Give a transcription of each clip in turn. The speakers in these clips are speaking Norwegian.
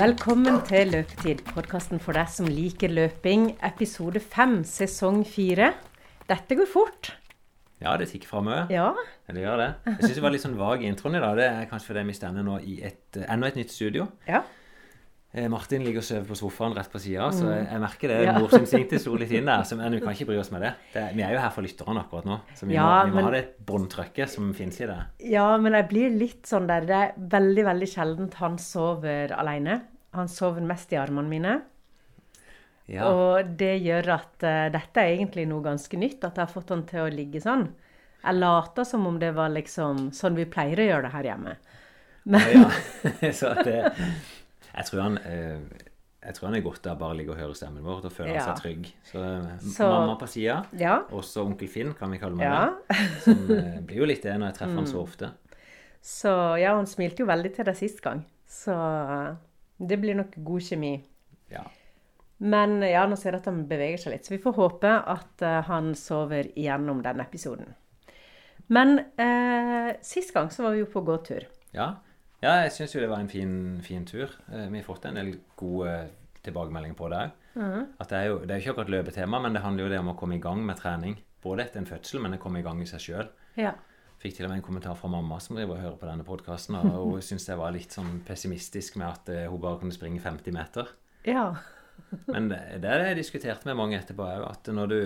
Velkommen til Løpetid, podkasten for deg som liker løping, episode fem, sesong fire. Dette går fort. Ja, det tikker framover. Ja. Det gjør det. Jeg syns det var litt sånn vag i introen i dag. Det er kanskje fordi vi står nå i et, enda et nytt studio. ja. Eh, Martin ligger og sover på sofaen rett på sida, så jeg, jeg merker det. Mm. Ja. Morsinstinktet sto litt inn der. Men vi kan ikke bry oss med det. det vi er jo her for lytterne akkurat nå, så vi, Ja, må, vi må men- ha det båndtrykket som finnes i det. Ja, men jeg blir litt sånn der Det er veldig, veldig sjeldent han sover alene. Han sover mest i armene mine. Ja. Og det gjør at uh, dette er egentlig noe ganske nytt, at jeg har fått han til å ligge sånn. Jeg later som om det var liksom sånn vi pleier å gjøre det her hjemme. Men, ja. så at det Jeg tror han uh, jeg tror han er godt av bare å ligge og høre stemmen vår og føle Ja. seg trygg. Så, eh, Så- mamma på sida, ja. også onkel Finn, kan vi kalle meg Ja. Som eh, blir jo litt det når jeg treffer han så ofte. Så ja, han smilte jo veldig til deg sist gang. Så det blir nok god kjemi. Ja. Men ja, nå ser jeg at han beveger seg litt, så vi får håpe at uh, han sover igjennom denne episoden. Men uh, sist gang så var vi jo på gåtur. Ja, ja jeg syns jo det var en fin, fin tur. Uh, Vi har fått en del gode tilbakemeldinger på det òg. At det er jo det er jo ikke akkurat løpetema, men det handler jo det om å komme i gang med trening. Både etter en fødsel, men å komme i gang i seg sjøl. Ja. Fikk til og med en kommentar fra mamma som driver og hører på denne podkasten. Og hun syntes jeg var litt sånn pessimistisk med at eh, hun bare kunne springe 50 meter. ja. Men det, det det jeg diskuterte med mange etterpå òg, at når du,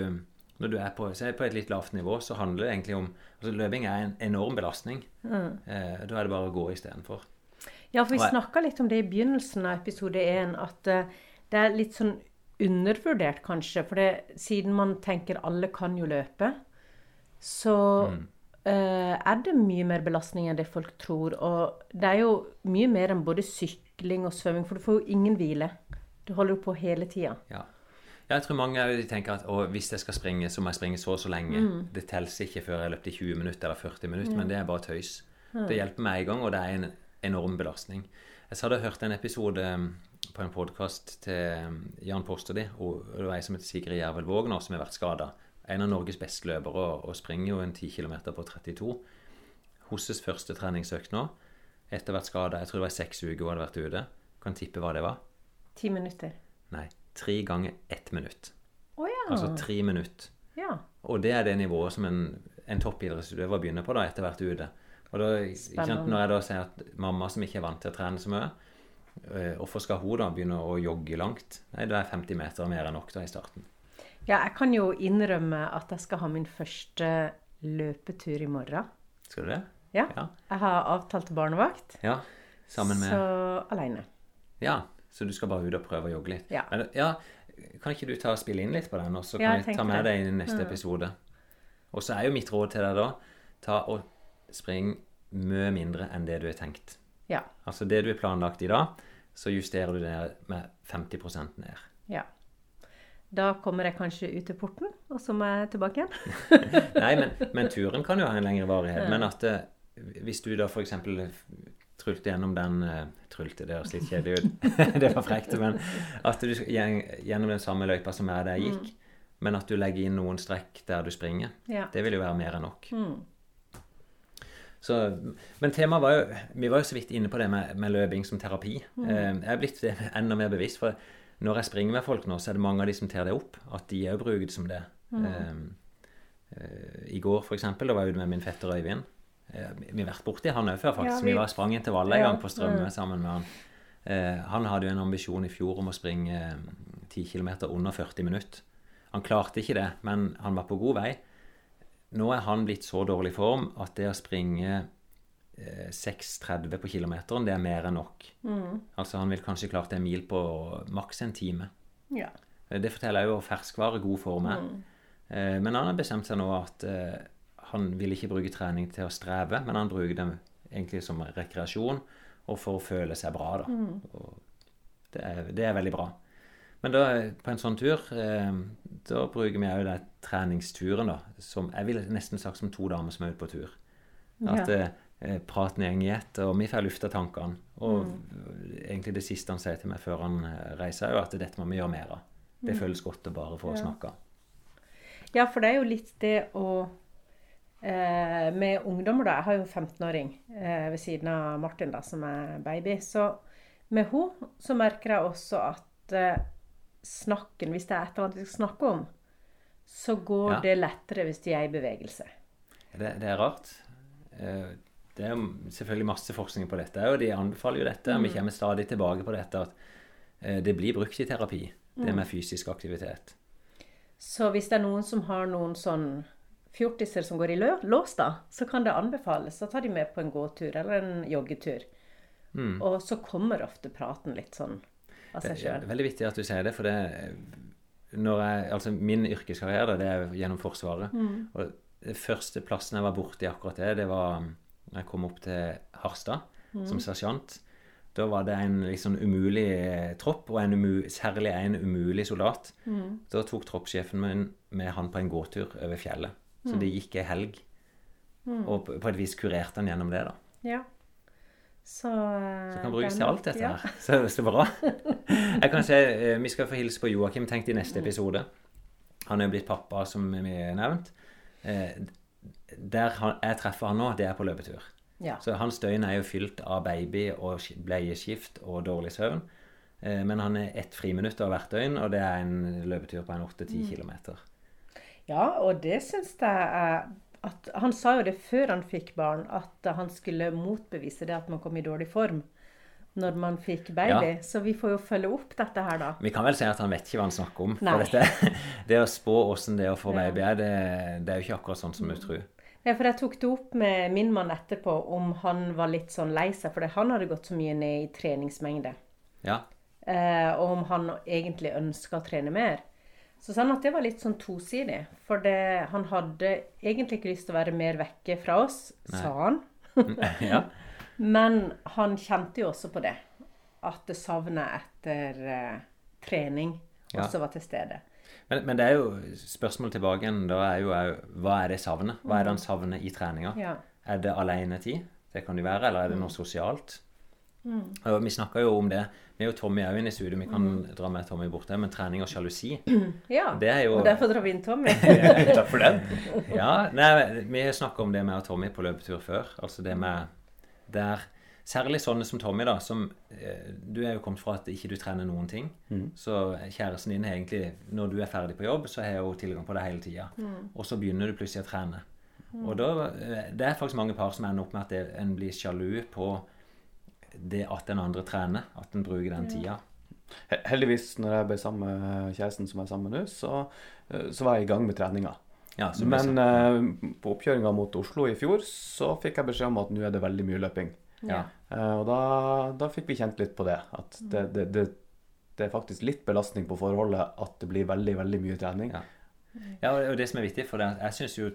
når du er på, på et litt lavt nivå, så handler det egentlig om altså Løping er en enorm belastning. Eh, da er det bare å gå istedenfor. Ja, for vi snakka litt om det i begynnelsen av episode én, at eh, det er litt sånn undervurdert, kanskje. For det, siden man tenker alle kan jo løpe, så eh, er det mye mer belastning enn det folk tror. Og det er jo mye mer enn både sykling og svømming, for du får jo ingen hvile. Du holder jo på hele tida. Ja. Jeg tror mange tenker at hvis jeg skal springe, så må jeg springe så og så lenge. Det teller ikke før jeg har løpt i 20 minutter eller 40 minutter, men det er bare tøys. Det hjelper meg i gang, og det er en enorm belastning. Jeg hadde hørt en episode um, på en podkast til um, Jan Posterli, og det var ei som heter Sigrid Jervel Vågner, som har vært skada. En av Norges beste løpere og, og springer jo en 10 km på 32. Hosses første treningsøkt nå, etter hvert skada, jeg tror det var seks uker hun hadde vært ute. Kan tippe hva det var? Ti minutter. Nei, tre ganger ett minutt. Oh, ja. Altså tre minutter. ja. Og det er det nivået som en, en toppidrettsutøver begynner på da, etter hvert ute. Og da, sant. Når jeg da sier at mamma som ikke er vant til å trene så mye, eh, hvorfor skal hun da begynne å jogge langt? Nei, det er 50 meter mer enn nok da i starten. Ja, jeg kan jo innrømme at jeg skal ha min første løpetur i morgen. Skal du det? Ja. Ja. Jeg har avtalt barnevakt, Ja, sammen med så alene. Ja, så du skal bare ut og prøve å jogge litt? Ja. Men, ja kan ikke du ta og spille inn litt på den, og så Ja, kan jeg ta med deg i neste episode? Og så er jo mitt råd til deg da ta og spring mye mindre enn det du har tenkt. Ja. Altså det du har planlagt i dag, så justerer du det med 50% ned. ja. Da kommer jeg kanskje ut til porten, og så må jeg tilbake igjen. Nei, men, men turen kan jo ha en lengre varighet. Men at det, hvis du da f.eks. trulte gjennom den eh, Trulte, det høres litt kjedelig ut. det var frekt. Men at du gjennom den samme løypa som jeg der gikk, men at du legger inn noen strekk der du springer, Ja. det vil jo være mer enn nok. Mm. Så, men temaet var jo Vi var jo så vidt inne på det med, med løping som terapi. Mm. jeg er blitt enda mer bevisst. For når jeg springer med folk nå, så er det mange av de som tar det opp. At de òg bruker det som det. Eh, eh, I går, for eksempel, da var jeg ute med min fetter Øyvind. Eh, vi har vært borti han òg før, faktisk. Ja, vi- vi... var sprang intervallet en gang på Strømme mm. sammen med han. Eh, han hadde jo en ambisjon i fjor om å springe eh, 10 km under 40 minutter. Han klarte ikke det, men han var på god vei. Nå er han blitt så dårlig form at det å springe 6,30 på kilometeren, det er mer enn nok. Altså Han vil kanskje klart en mil på maks en time. Ja. Eh, Det forteller jo ferskvare god form er. Mm. Men han har bestemt seg nå at eh, han vil ikke bruke trening til å streve, men han bruker det egentlig som rekreasjon og for å føle seg bra. da. Og det, er, det er veldig bra. Men da, på en sånn tur, eh, da bruker vi òg den treningsturen, da, som jeg ville nesten sagt som to damer som er ute på tur. At Ja. Eh, praten går i ett, og vi får lufta tankene. Og egentlig det siste han sier til meg før han eh, reiser, er jo at dette må vi gjøre mer av. Det føles godt å bare få Ja. snakke. Ja, for det er jo litt det å eh, Med ungdommer, da. Jeg har jo en 15-åring eh, ved siden av Martin, da, som er baby. Så med henne så merker jeg også at eh, snakken, hvis det er et eller annet vi skal snakke om, så går Ja. det lettere hvis de er i bevegelse. Det, det er rart. Det er selvfølgelig masse forskning på dette, og de anbefaler jo dette. og Vi kommer stadig tilbake på dette at eh, det blir brukt i terapi, det med fysisk aktivitet. Så hvis det er noen som har noen sånn fjortiser som går i lås, da, så kan det anbefales å ta de med på en gåtur eller en joggetur. Og så kommer ofte praten litt sånn av Det seg er sjøl. veldig viktig at du sier det, for det jeg, altså Min yrkeskarriere det er gjennom Forsvaret. Og den første plassen jeg var borti akkurat det, det var når jeg kom opp til Harstad som sersjant. Da var det en liksom umulig eh, tropp, og en umu, særlig en umulig soldat. Da tok troppssjefen min med han på en gåtur over fjellet. Så det gikk ei helg. Og på et vis kurerte han gjennom det, da. Ja. Så, så kan brukes til alt, dette ja. her. Så, så bra. Jeg kan si, eh, Vi skal få hilse på Joakim, tenkt i neste episode. Han er jo blitt pappa, som vi har nevnt. Der han, jeg treffer han nå, det er på løpetur. Ja. Så hans døgn er jo fylt av baby og bleieskift og dårlig søvn. Eh, Men han er ett friminutt av hvert døgn, og det er en løpetur på en 8-10 km. ja, og det syns jeg er at Han sa jo det før han fikk barn, at han skulle motbevise det at man kom i dårlig form når man fikk baby. Ja. Så vi får jo følge opp dette her, da. Vi kan vel si at han vet ikke hva han snakker om. Nei. For dette, det å spå åssen det er å få baby er, det, det er jo ikke akkurat sånn som du tror. Ja, for jeg tok det opp med min mann etterpå om han var litt sånn lei seg, for han hadde gått så mye ned i treningsmengde. Ja. Eh, og om han egentlig ønska å trene mer. Så sa han at det var litt sånn tosidig. For det, han hadde egentlig ikke lyst til å være mer vekke fra oss, sa han. ja. Men han kjente jo også på det. At det savnet etter eh, trening Ja. også var til stede. Men, men det er jo spørsmålet tilbake igjen da er jo hva er det savnet? Hva er det han savner i treninga? Ja. Er det alenetid? Det kan det være. Eller er det noe sosialt? Mm. Og vi snakka jo om det. Vi er jo Tommy òg inne i studio. Vi kan dra med Tommy bort der. Men trening og sjalusi ja. Det er jo Og derfor drar vi inn Tommy. Takk for den. Ja, nei, Vi har snakka om det med Tommy på løpetur før. Altså det med der Særlig sånne som Tommy, da. som eh, Du er jo kommet fra at ikke du trener noen ting. Så kjæresten din er egentlig Når du er ferdig på jobb, så har hun tilgang på det hele tida. Og så begynner du plutselig å trene. Og da, eh, Det er faktisk mange par som ender opp med at det, en blir sjalu på det at den andre trener. At en bruker den tida. Heldigvis, når jeg ble sammen med kjæresten som jeg er sammen med nå, så, eh, så var jeg i gang med treninga. Ja, Men eh, på oppkjøringa mot Oslo i fjor, så fikk jeg beskjed om at nå er det veldig mye løping. ja. Uh, og da, da fikk vi kjent litt på det. At det, det, det, det er faktisk litt belastning på forholdet at det blir veldig, veldig mye trening. Ja. Ja, og det som er viktig, for deg, jeg syns jo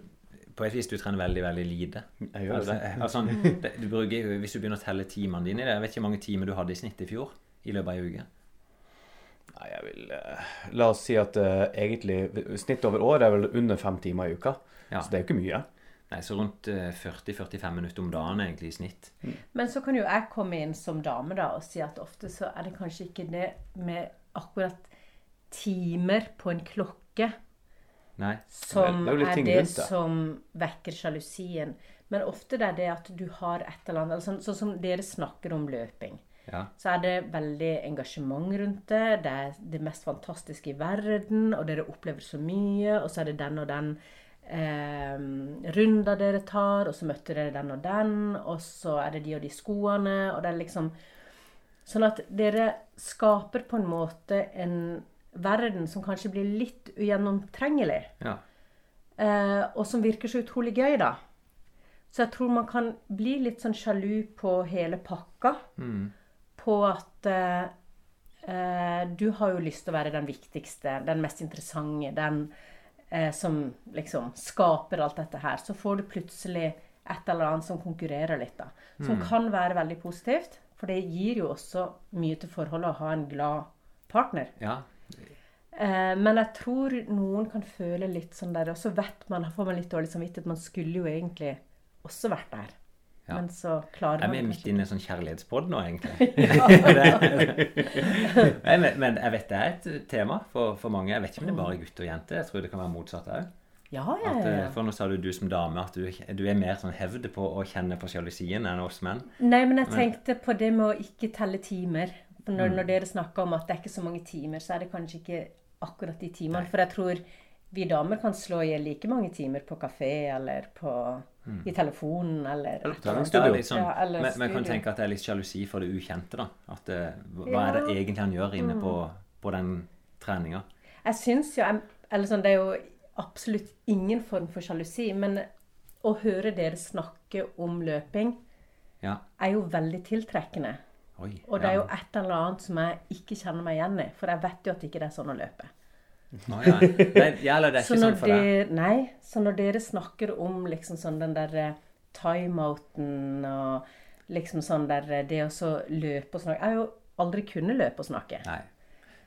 på et vis du trener veldig, veldig lite. Jeg gjør Altså, det. altså, du bruker, hvis du begynner å telle timene dine i det Jeg vet ikke hvor mange timer du hadde i snitt i fjor i løpet av ei uke. Nei, jeg vil eh, La oss si at eh, egentlig snittet over året er vel under fem timer i uka. Ja. Så det er jo ikke mye. Nei, Så rundt eh, 40-45 minutter om dagen egentlig i snitt. Men så kan jo jeg komme inn som dame da og si at ofte så er det kanskje ikke det med akkurat timer på en klokke Nei. som Det er jo litt er ting det rundt det. som vekker sjalusien. Men ofte det er det at du har et eller annet altså, Sånn som dere snakker om løping. Ja. Så er det veldig engasjement rundt det. Det er det mest fantastiske i verden, og dere opplever så mye. Og så er det den og den eh, runda dere tar, og så møtte dere den og den, og så er det de og de skoene, og det er liksom Sånn at dere skaper på en måte en verden som kanskje blir litt ugjennomtrengelig. ja. Eh, og som virker så utrolig gøy, da. Så jeg tror man kan bli litt sånn sjalu på hele pakka. På at eh, eh, du har jo lyst til å være den viktigste, den mest interessante, den eh, som liksom skaper alt dette her. Så får du plutselig et eller annet som konkurrerer litt, da. Som kan være veldig positivt. For det gir jo også mye til forholdet å ha en glad partner. ja. Eh, men jeg tror noen kan føle litt sånn der, og så vet man, får man litt dårlig samvittighet. Man skulle jo egentlig også vært der. Ja. Men så klarer Er man Jeg det midt inne i en sånn kjærlighetspod nå, egentlig? Men, men jeg vet det er et tema for, for mange. Jeg vet ikke om det er bare gutter og jenter. Jeg tror det kan være motsatt òg. Ja, ja, ja. eh, for nå sa du du som dame at du, du er mer sånn hevd på å kjenne på sjalusien enn oss menn. Nei, men jeg tenkte på det med å ikke telle timer. Når, Mm. når dere snakker om at det er ikke så mange timer, så er det kanskje ikke akkurat de timene. For jeg tror vi damer kan slå i like mange timer på kafé eller på, i telefonen eller Eller på treningsstudio. Liksom, Ja, eller men, men kan tenke at det er litt sjalusi for det ukjente. da. At eh, Hva Ja. er det egentlig han gjør inne på, på den treninga? Jeg syns jo Eller sånn, det er jo absolutt ingen form for sjalusi, men å høre dere snakke om løping Ja. er jo veldig tiltrekkende. Oi. Og det er jo et eller annet som jeg ikke kjenner meg igjen i. For jeg vet jo at ikke det er sånn å løpe. Nei, ja, eller det er Så ikke sånn for deg. nei, så når dere snakker om liksom sånn den der eh, timeouten og liksom sånn der eh, Det å så løpe og snakke Jeg har jo aldri kunnet løpe og snakke. Nei.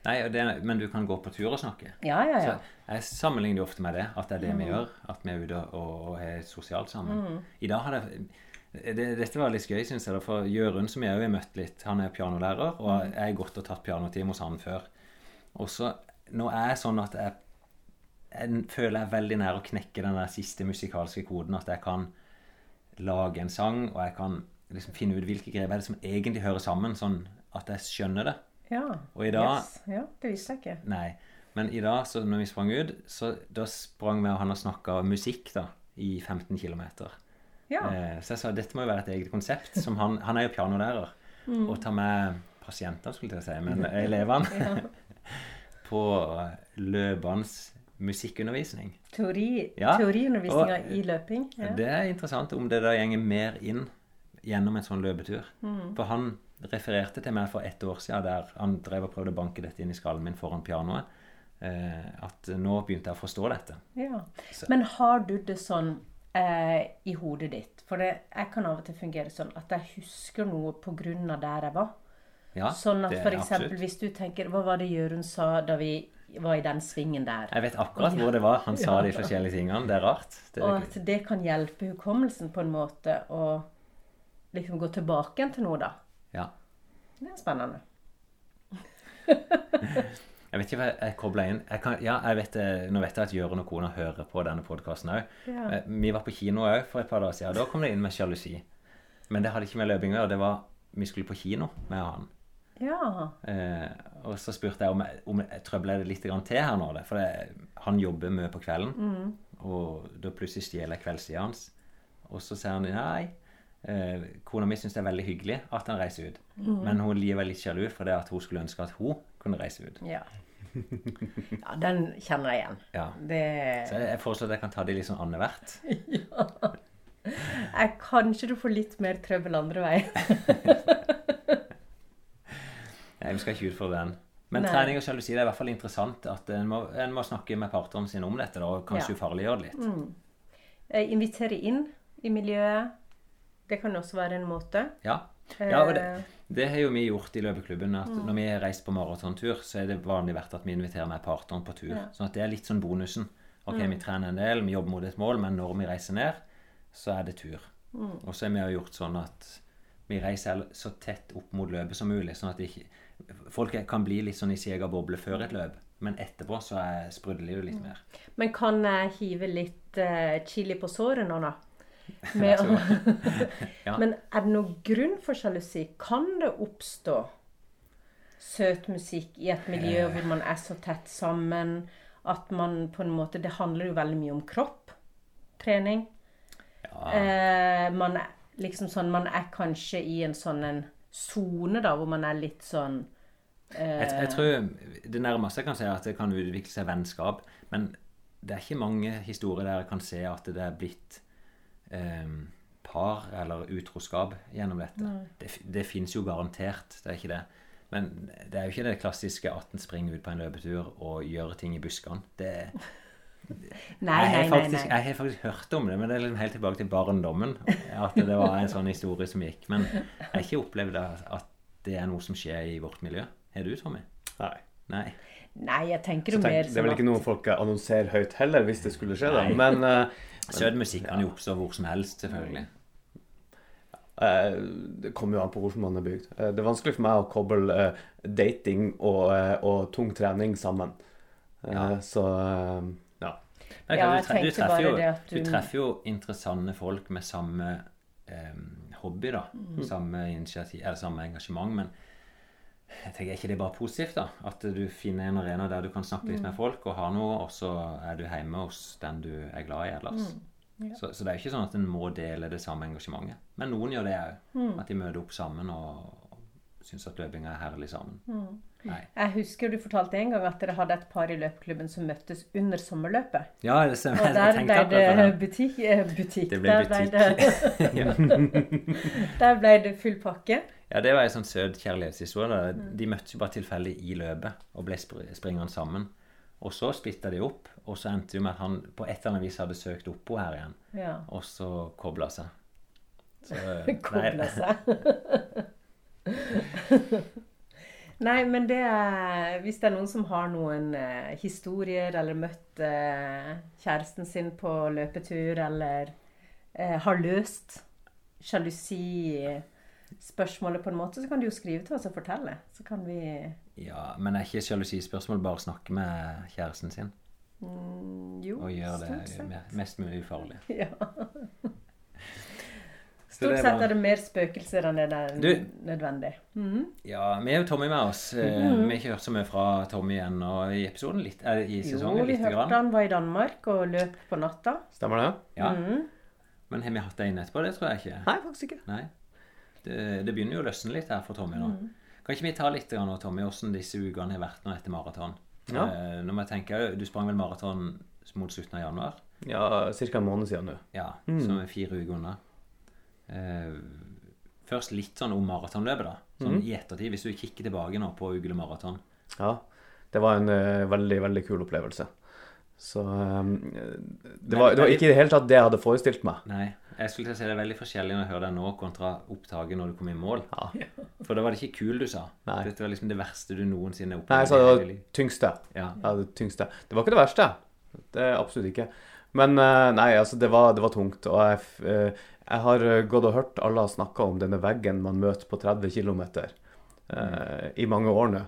Nei og det, men du kan gå på tur og snakke. Ja, ja, ja. Så jeg sammenligner ofte med det, at det er det vi gjør. At vi er ute og, er sosialt sammen. I dag har det, det Dette var litt gøy, syns jeg. For Jørund, som jeg òg har møtt litt, han er pianolærer, og jeg har gått og tatt pianotime hos han før. Og så Nå er jeg sånn at jeg, jeg føler jeg er veldig nær å knekke den der siste musikalske koden. At jeg kan lage en sang, og jeg kan liksom finne ut hvilke grep er det som egentlig hører sammen, sånn at jeg skjønner det. ja. Og i dag Yes. Ja, det visste jeg ikke. Nei. Men i dag, så når vi sprang ut, så da sprang vi og han og snakka musikk da, i 15 km. Ja. Eh, så jeg sa dette må jo være et eget konsept. Som han, han er jo pianolærer. Og tar med pasienter, skulle jeg si, men elevene på løpende musikkundervisning. Teori, Ja, Teoriundervisninga i løping. Ja. Det er interessant om det da gjenger mer inn gjennom en sånn løpetur. For han refererte til meg for ett år siden der han drev og prøvde å banke dette inn i skallen min foran pianoet. Eh, at nå begynte jeg å forstå dette. Ja. Men har du det sånn eh, i hodet ditt? For det, jeg kan av og til fungere sånn at jeg husker noe av der jeg var. Ja, Sånn at eksempel hvis du tenker Hva var det Jørund sa da vi var i den svingen der? Jeg vet akkurat hvor det var han sa de forskjellige tingene. Det er rart. Det Og er, at det kan hjelpe hukommelsen på en måte å liksom gå tilbake igjen til noe, da. ja. Det er spennende. Jeg vet ikke hva jeg kobla inn. Jeg kan, ja, jeg vet, nå vet jeg at Jørund og kona hører på denne podkasten òg. Ja. Vi var på kino òg for et par dager siden. Da kom det inn med sjalusi. Men det hadde ikke med løping å gjøre. Det var Vi skulle på kino med han. Ja. Eh, og så spurte jeg om jeg, om jeg trøbler det litt til her nå. For det, han jobber mye på kvelden. Mm. Og da plutselig stjeler jeg kveldstida hans. Og så sier han nei. Eh, kona mi syns det er veldig hyggelig at han reiser ut. Mm. Men hun blir veldig sjalu for det at hun skulle ønske at hun kunne reise ut. Ja. ja den kjenner jeg igjen. Ja. Det Så jeg, jeg foreslår at jeg kan ta det litt sånn annethvert. jeg, Kanskje du får litt mer trøbbel andre veien. Nei, vi skal ikke utfordre den. Men Nei. trening og sjalusi det er i hvert fall interessant. At en må, en må snakke med partneren sin om dette da, og kanskje Ja. ufarliggjøre det litt. Eh, Invitere inn i miljøet. Det kan også være en måte. Ja. ja, og det, Eh, det har jo vi gjort i løpeklubben. at Når vi har reist på maratontur, så er det vanlig vært at vi inviterer med partneren på tur. Ja. Sånn at det er litt sånn bonusen. Ok, vi trener en del, vi jobber mot et mål, men når vi reiser ned, så er det tur. Og så har vi gjort sånn at vi reiser så tett opp mot løpet som mulig, sånn at ikke, folk kan bli litt sånn i sin egen boble før et løp. Men etterpå så er sprudler det litt mer. Men kan jeg hive litt eh, chili på såret nå, da? Ja. Men er det noen grunn for sjalusi? Kan det oppstå søt musikk i et miljø hvor man er så tett sammen at man på en måte Det handler jo veldig mye om kropp. Trening. Ja, Eh, man er liksom sånn Man er kanskje i en sånn en sone, da, hvor man er litt sånn jeg, jeg tror det nærmeste jeg kan si er at det kan utvikle seg vennskap. Men det er ikke mange historier der jeg kan se at det er blitt eh, par eller utroskap gjennom dette. Det, f- det fins jo garantert, det er ikke det. Men det er jo ikke det klassiske at en springer ut på en løpetur og gjør ting i buskene. Det, Nei, jeg, nei, har nei. faktisk, nei. jeg har faktisk hørt om det, men det er liksom helt tilbake til barndommen. At det var en sånn historie som gikk. Men jeg har ikke opplevd at det er noe som skjer i vårt miljø. Har du, Tommy? Nei. Nei. Nei, jeg tenker jo tenk, mer det er sånn vel ikke at noe folk annonserer høyt heller, hvis det skulle skje, da. Nei. Men uh, Søt musikk kan jo oppstå hvor som helst, selvfølgelig. eh, det kommer jo an på hvordan man er bygd. Eh, det er vanskelig for meg å koble dating og, og tung trening sammen. Eh, Ja. Så. Men Ja, du, jeg tre- du, treffer jo, du du- treffer jo interessante folk med samme eh, hobby, da. Mm. Samme eller samme engasjement. Men jeg tenker, er ikke det bare positivt, da? At du finner en arena der du kan snakke litt Mm. med folk og ha noe, og så er du hjemme hos den du er glad i ellers. Mm. Ja. Så, så det er jo ikke sånn at en må dele det samme engasjementet. Men noen gjør det òg. Mm. At de møter opp sammen og syns at løpinga er herlig sammen. Mm. Nei. Jeg husker du fortalte en gang at dere hadde et par i løpeklubben som møttes under sommerløpet. Ja, det stemmer. Og der ble det det. butikk. eh, butikk. Det ble der ble det, der ble det full pakke. Ja, det var en sånn søt kjærlighetshistorie. De møttes jo bare tilfeldig i løpet og ble spr springende sammen. Og så splitta de opp, og så endte det med at han på et eller annet vis hadde søkt oppå her igjen. Ja. Og så kobla seg. Så, nei, Koble seg. Nei, men det er Hvis det er noen som har noen eh, historier, eller møtt eh, kjæresten sin på løpetur, eller eh, har løst sjalusispørsmålet på en måte, så kan de jo skrive til oss og fortelle. Så kan vi Ja, Men er ikke sjalusispørsmål bare å snakke med kjæresten sin mm, Jo, og gjøre det mest mulig ufarlig? Ja. Så Stort sett er det mer spøkelser enn det er Du- nødvendig. Mhm. Ja, vi er jo Tommy med oss. Eh, Vi har ikke hørt så mye fra Tommy ennå i episoden. Litt, eh, I Jo, vi hørte grann. han var i Danmark og løp på natta. Stemmer det? Ja. Mhm. Men har vi hatt en etterpå? Det tror jeg ikke. Nei, faktisk ikke. Nei. Det, det begynner jo å løsne litt her for Tommy nå. Mm. Kan ikke vi ta litt av nå, Tommy, hvordan disse ukene har vært nå etter maraton? Ja. Eh, når man tenker, Du sprang vel maraton mot slutten av januar? Ja, Ca. en måned siden nå. Ja, Mm. som er fire uker unna. Eh, først litt sånn om maratonløpet, da. Sånn mm. i ettertid, hvis du kikker tilbake nå på Ugle maraton. Ja, det var en uh, veldig, veldig kul opplevelse. Så um, det, var, det var ikke i det hele tatt det jeg hadde forestilt meg. Nei, jeg skulle til å si det er veldig forskjellig når jeg hører deg nå kontra opptaket når du kom i mål. Ja. For da var det ikke kul du sa. Nei. Dette var liksom det verste du noensinne opplevde. Nei, jeg sa det var tyngste. Ja. Ja, det tyngste. Det var ikke det verste. Det er absolutt ikke. Men eh, nei, altså, det var, det var tungt. Og jeg, eh, jeg har eh, gått og hørt alle har snakka om denne veggen man møter på 30 km i mange år nå.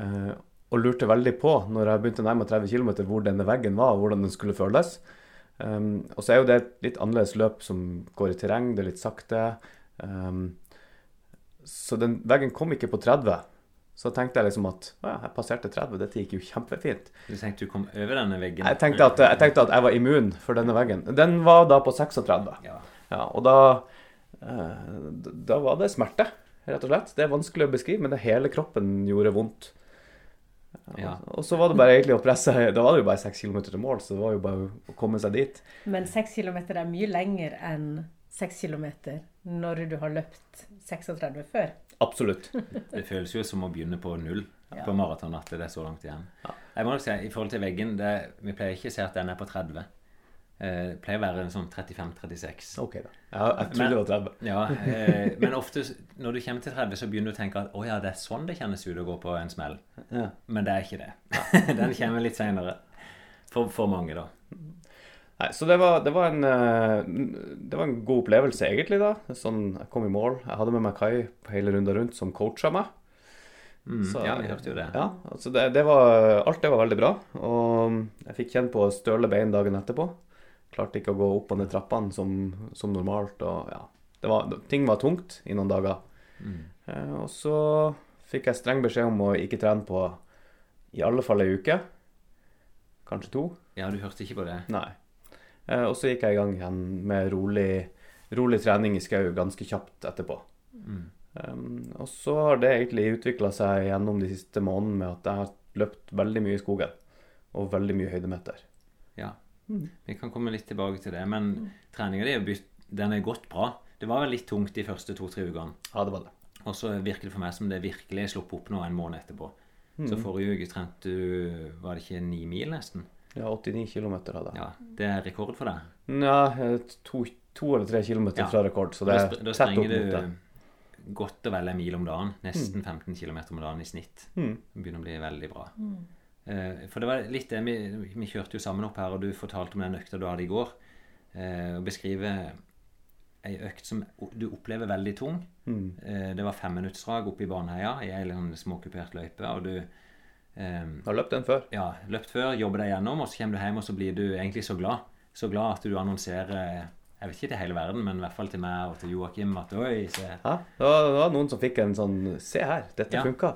Eh, og lurte veldig på, når jeg begynte å nærme meg 30 km, hvor denne veggen var, og hvordan den skulle føles. Um, og så er jo det et litt annerledes løp som går i terreng, det er litt sakte. Um, så den veggen kom ikke på 30. Så tenkte jeg liksom at ja, jeg passerte 30, dette gikk jo kjempefint. Du tenkte du kom over denne veggen? Jeg tenkte, at, jeg tenkte at jeg var immun for denne veggen. Den var da på 36. Ja. Ja, og da, eh, da var det smerte, rett og slett. Det er vanskelig å beskrive, men det hele kroppen gjorde vondt. Ja. Og så var det bare egentlig å presse Da var det jo bare seks kilometer til mål, så det var jo bare å komme seg dit. Men seks kilometer er mye lenger enn seks kilometer når du har løpt 36 før. Absolutt. Det føles jo som å begynne på null Ja. på maraton, at det er så langt igjen. Jeg må nok si, i forhold til veggen, det, vi pleier ikke å se at den er på 30. Eh, pleier å være en sånn 35-36. OK, da. Jeg, jeg trodde det var 30. Ja, eh, men ofte når du kommer til 30, så begynner du å tenke at å ja, det er sånn det kjennes ut å gå på en smell. Ja. Men det er ikke det. Den kommer litt seinere. For, for mange, da. Nei, så det var, det, var en, eh, det var en god opplevelse, egentlig. da. Sånn, Jeg kom i mål. Jeg hadde med meg Kai på hele runda rundt, som coacha meg. Mm, Så- ja, vi hørte jo det. Ja, altså det, det var, Alt det var veldig bra. Og jeg fikk kjenne på støle bein dagen etterpå. Klarte ikke å gå opp og ned trappene som, som normalt. og ja, det var, Ting var tungt i noen dager. Mm. Eh, og så fikk jeg streng beskjed om å ikke trene på i alle fall ei uke. Kanskje to. Ja, du hørte ikke på det? Nei. Eh, og så gikk jeg i gang igjen med rolig, rolig trening i skau ganske kjapt etterpå. Mm. Um, og så har det egentlig utvikla seg gjennom de siste månedene med at jeg har løpt veldig mye i skogen. Og veldig mye høydemeter. Mm. Vi kan komme litt tilbake til det. Men treninga di er den er gått bra. Det var vel litt tungt de første to-tre ukene. Ja, det var det. Og så virker det for meg som det virkelig er sluppet opp nå en måned etterpå. Så Mm. forrige uke trente du Var det ikke ni mil, nesten? Ja, 89 km hadde jeg. Ja, Det er rekord for deg. Ja, eh, to, to eller tre kilometer Ja. fra rekord, så det er da, da tett opp mot det. du godt og vel en mil om dagen. Nesten 15 km om dagen i snitt. Mm. Det begynner å bli veldig bra. Eh, for det var litt det vi, vi kjørte jo sammen opp her, og du fortalte om den økta du hadde i går. Eh, og beskrive ei økt som du opplever veldig tung. Mm. Eh, det var femminuttsdrag oppe i Baneheia i ei småkupert løype, og du Um, Har løpt den før. ja, løpt før, jobber deg gjennom, og så kommer du hjem, og så blir du egentlig så glad. Så glad at du annonserer Jeg vet ikke til hele verden, men i hvert fall til meg og til Joakim at oi, se. Ja, det var, det var noen som fikk en sånn Se her, dette Ja. funka.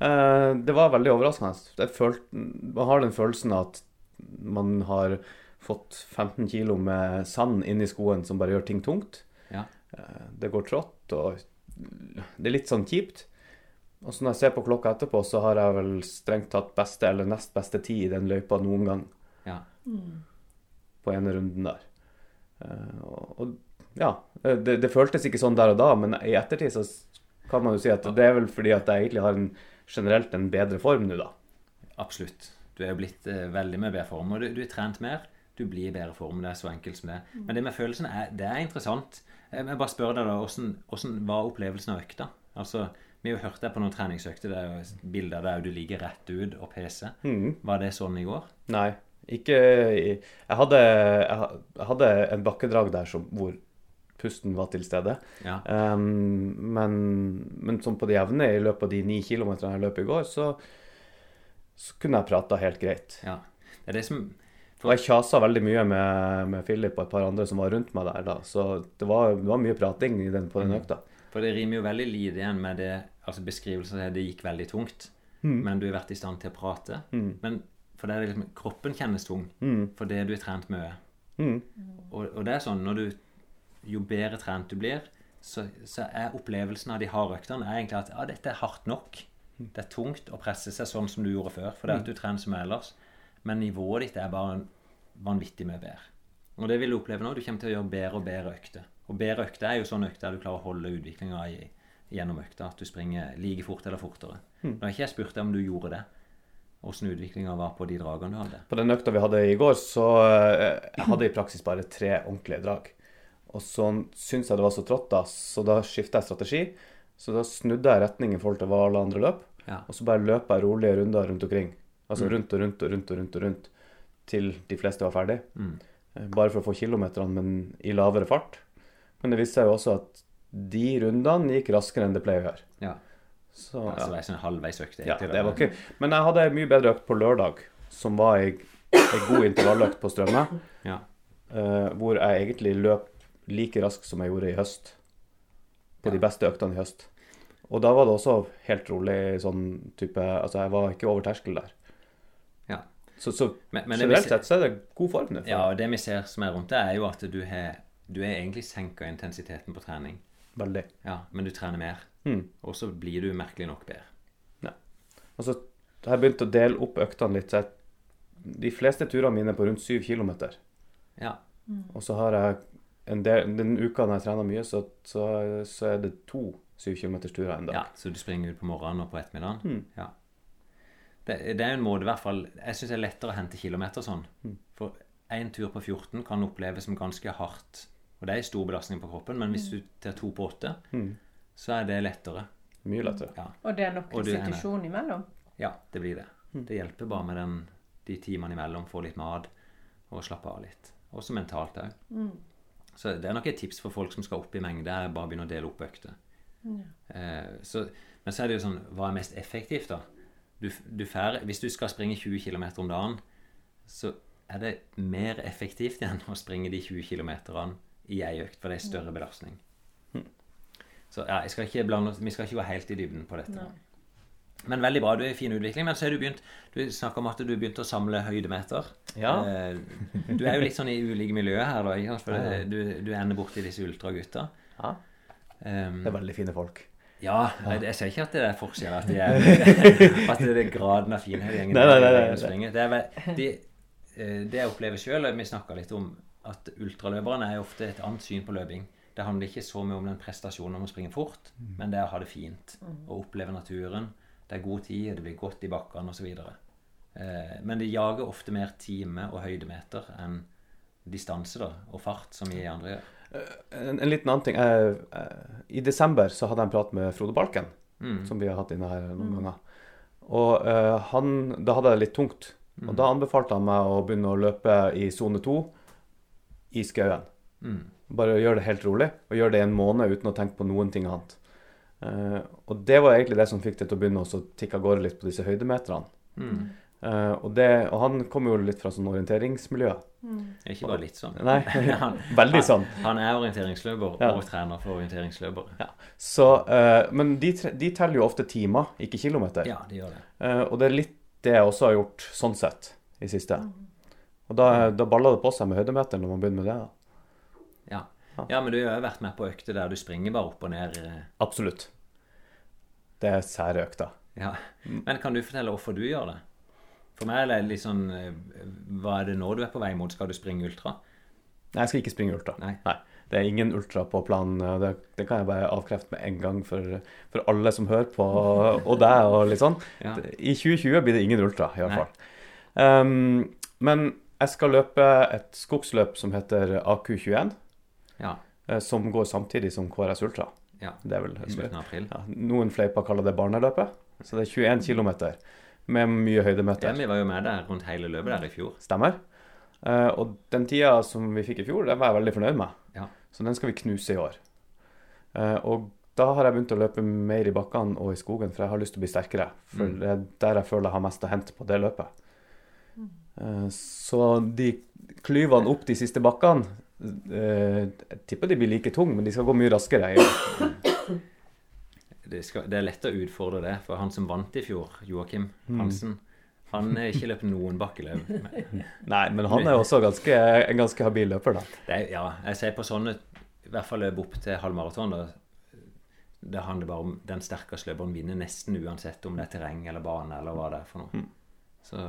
Eh, det var veldig overraskende. Jeg følte, man har den følelsen at man har fått 15 kilo med sand inni skoen som bare gjør ting tungt. Ja. Eh, det går trått, og det er litt sånn kjipt. Og så når jeg ser på klokka etterpå, så har jeg vel strengt tatt beste eller nest beste tid i den løypa noen gang Ja. på ene runden der. Eh, og, og ja, det, det føltes ikke sånn der og da, men i ettertid så kan man jo si at det er vel fordi at jeg egentlig har en, generelt en bedre form nå, da. Absolutt. Du er jo blitt eh, veldig med bedre form, og du, du er trent mer. Du blir i bedre form. Det er så enkelt som det. Men det med følelsen er, det er interessant. Jeg bare spør deg da, hvordan, hvordan var opplevelsen av økta? Altså, Vi har jo hørt deg på noen treningsøkter. Det er jo bilder der du ligger rett ut og peser. Var det sånn i går? Nei, ikke Jeg hadde, jeg hadde en bakkedrag der som, hvor pusten var til stede. Ja. Um, men, men sånn på det jevne, i løpet av de ni kilometerne jeg løp i går, så, så kunne jeg prata helt greit. ja. Det er det som Og jeg kjasa veldig mye med, med Philip og et par andre som var rundt meg der da. Så det var, det var mye prating i den, på den økta. For det rimer jo veldig lite igjen med det, altså beskrivelsen av det det gikk veldig tungt. Men du har vært i stand til å prate. Men for det er liksom, kroppen kjennes tung for det du har trent mye. Og, og det er sånn, når du, jo bedre trent du blir, så, så er opplevelsen av de harde øktene egentlig at ja, dette er hardt nok. Det er tungt å presse seg sånn som du gjorde før, for det er at du trener som ellers. Men nivået ditt er bare vanvittig mye bedre. Og det vil du oppleve nå. Du kommer til å gjøre bedre og bedre økter. Og bedre økter er jo sånn økter du klarer å holde utviklinga gjennom økta. At du springer like fort eller fortere. Nå har ikke jeg spurt deg om du gjorde det. Åssen utviklinga var på de dragene du hadde. På den økta vi hadde i går, så eh, jeg hadde i praksis bare tre ordentlige drag. Og så syntes jeg det var så trått, da, så da skifta jeg strategi. Så da snudde jeg retning i forhold til hva alle andre løp. Ja. Og så bare løp jeg rolige runder rundt omkring. Altså rundt og rundt og rundt og rundt og rundt til de fleste var ferdig. Mm. Bare for å få kilometerne, men i lavere fart. Men det viste seg jo også at de rundene gikk raskere enn det pleier å gjøre. Ja. Så, Altså, ja. det er sånn halvveisøkt. Ja, det var ikke Men jeg hadde en mye bedre økt på lørdag, som var ei god intervalløkt på Strømme. Ja. Uh, hvor jeg egentlig løp like raskt som jeg gjorde i høst. På de beste øktene i høst. Og da var det også helt rolig sånn type Altså, jeg var ikke over terskel der. Ja. Så, så Men- men generelt sett så er det god form nå. ja, og det vi ser som er rundt det, er jo at du har du er egentlig senka intensiteten på trening. Veldig. Ja, men du trener mer. Mm. Og så blir du merkelig nok bedre. Ja. Og så har jeg begynt å dele opp øktene litt. Så jeg, de fleste turene mine er på rundt 7 kilometer. Ja. Og så har jeg del, den uka når jeg trener mye, så, så, så er det to 7 km-turer en dag. ja. Så du springer ut på morgenen og på ettermiddagen? Mm. Ja. Det, det er en måte i hvert fall Jeg syns det er lettere å hente kilometer sånn. Mm. For én tur på 14 kan oppleves som ganske hardt. Og det er en stor belastning på kroppen, men hvis du tar to på åtte, Mm. så er det lettere. Mye lettere. Ja. Og det er nok er restitusjon imellom? Ja, det blir det. Mm. Det hjelper bare med den, de timene imellom, få litt mat og slappe av litt. Også mentalt òg. Mm. Så det er nok et tips for folk som skal opp i mengde, er bare begynne å dele opp økter. Eh, så, men så er det jo sånn Hva er mest effektivt, da? Du, du fær, hvis du skal springe 20 km om dagen, så er det mer effektivt igjen å springe de 20 km i ei økt, for det er større belastning. Så ja, jeg skal ikke blande, vi skal ikke gå helt i dybden på dette. Nei. Men veldig bra. Du er i fin utvikling. Men så har du begynt Du snakka om at du begynte å samle høydemeter. Ja. Eh, Du er jo litt sånn i ulike miljøer her, da. For du, du ender borti disse ultragutta. Ja. Um, Det er veldig fine folk. ja, jeg, ser ikke at det er forskjell. At, de er, at det er graden av i. Nei, nei, nei, nei, det er de, eh, det jeg opplever sjøl, vi snakka litt om at ultraløperne er ofte et annet syn på løping. Det handler ikke så mye om den prestasjonen om å springe fort, men det er å ha det fint. og oppleve naturen. Det er god tid, det blir godt i bakkene osv. Eh, men de jager ofte mer time og høydemeter enn distanse da, og fart, som vi andre gjør. En, en liten annen ting. Jeg, I desember så hadde jeg en prat med Frode Balken, Mm. som vi har hatt inne her noen ganger. Og eh, han, da hadde jeg det litt tungt. Og da anbefalte han meg å begynne å løpe i sone to i skauen. Mm. Bare gjør det helt rolig, og gjør det i en måned uten å tenke på noen ting annet. Eh, og det var egentlig det som fikk det til å begynne å tikke av gårde litt på disse høydemeterne. Mm. Uh, og, det, og han kommer jo litt fra sånn orienteringsmiljø. Ikke bare litt sånn. Nei, Han- veldig sånn. Han er orienteringsløper Ja. og trener for orienteringsløpere. Ja. Så, eh, men de, de teller jo ofte timer, ikke kilometer. Ja, de gjør det. Uh, og det er litt det jeg også har gjort sånn sett i siste. Og da, da baller det på seg med høydemeter når man begynner med det. da. Ja. ja, men du har jo vært med på økter der du springer bare opp og ned. eh, Absolutt. Det er sære økter. Ja. Men kan du fortelle hvorfor du gjør det? For meg er det litt sånn eh, Hva er det nå du er på vei mot? Skal du springe ultra? Nei, jeg skal ikke springe ultra. Nei. Det er ingen ultra på planen. Det, det kan jeg bare avkrefte med en gang for, for alle som hører på, og deg og litt sånn. Ja. I 2020 blir det ingen ultra, i hvert fall. Um, men jeg skal løpe et skogsløp som heter AQ21, Ja. eh, som går samtidig som KRS Ultra. ja. Det er vel I slutten av april. ja, Noen fleiper kaller det barneløpet. Så det er 21 km med mye Ja, vi var jo med der rundt hele løpet der i fjor. Stemmer. Eh, og den tida som vi fikk i fjor, den var jeg veldig fornøyd med. Ja. Så den skal vi knuse i år. Eh, og da har jeg begynt å løpe mer i bakkene og i skogen, for jeg har lyst til å bli sterkere. For Mm. det er der jeg føler jeg har mest å hente på det løpet. Eh, så de klyvene opp de siste bakkene Jeg tipper de blir like tunge, men de skal gå mye raskere. Det, skal, det er lett å utfordre det, for han som vant i fjor, Joakim Mm. Hansen, han har ikke løpt noen bakkeløp. Nei, men han er også ganske, en ganske habil løper, da. Det er, ja, jeg ser på sånne, i hvert fall løp opp til halvmaraton, da det handler bare om den sterkeste løperen vinner nesten uansett om det er terreng eller bane eller hva det er for noe. Så,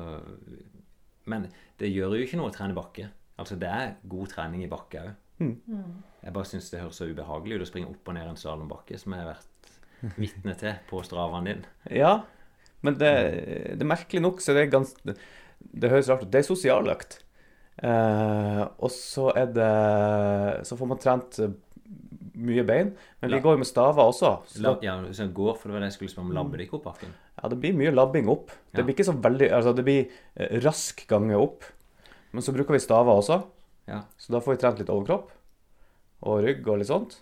men det gjør jo ikke noe å trene bakke. Altså Det er god trening i bakke òg. Jeg bare syns det høres så ubehagelig ut å springe opp og ned en slalåmbakke, som jeg har vært vitne til på stravaen din. Ja, men det, det er merkelig nok så det er ganske det, høres rart ut. Det er sosialøkt. Eh, og så er det Så får man trent eh, mye bein. Men vi går jo med staver også. Så La, ja, hvis jeg går, for det var det jeg skulle spørre om. Labber det ikke opp bakken? ja, det blir mye labbing opp. Ja. Det blir ikke så veldig Altså, det blir eh, rask gange opp. Men så bruker vi staver også. Ja. Så da får vi trent litt overkropp og rygg og litt sånt.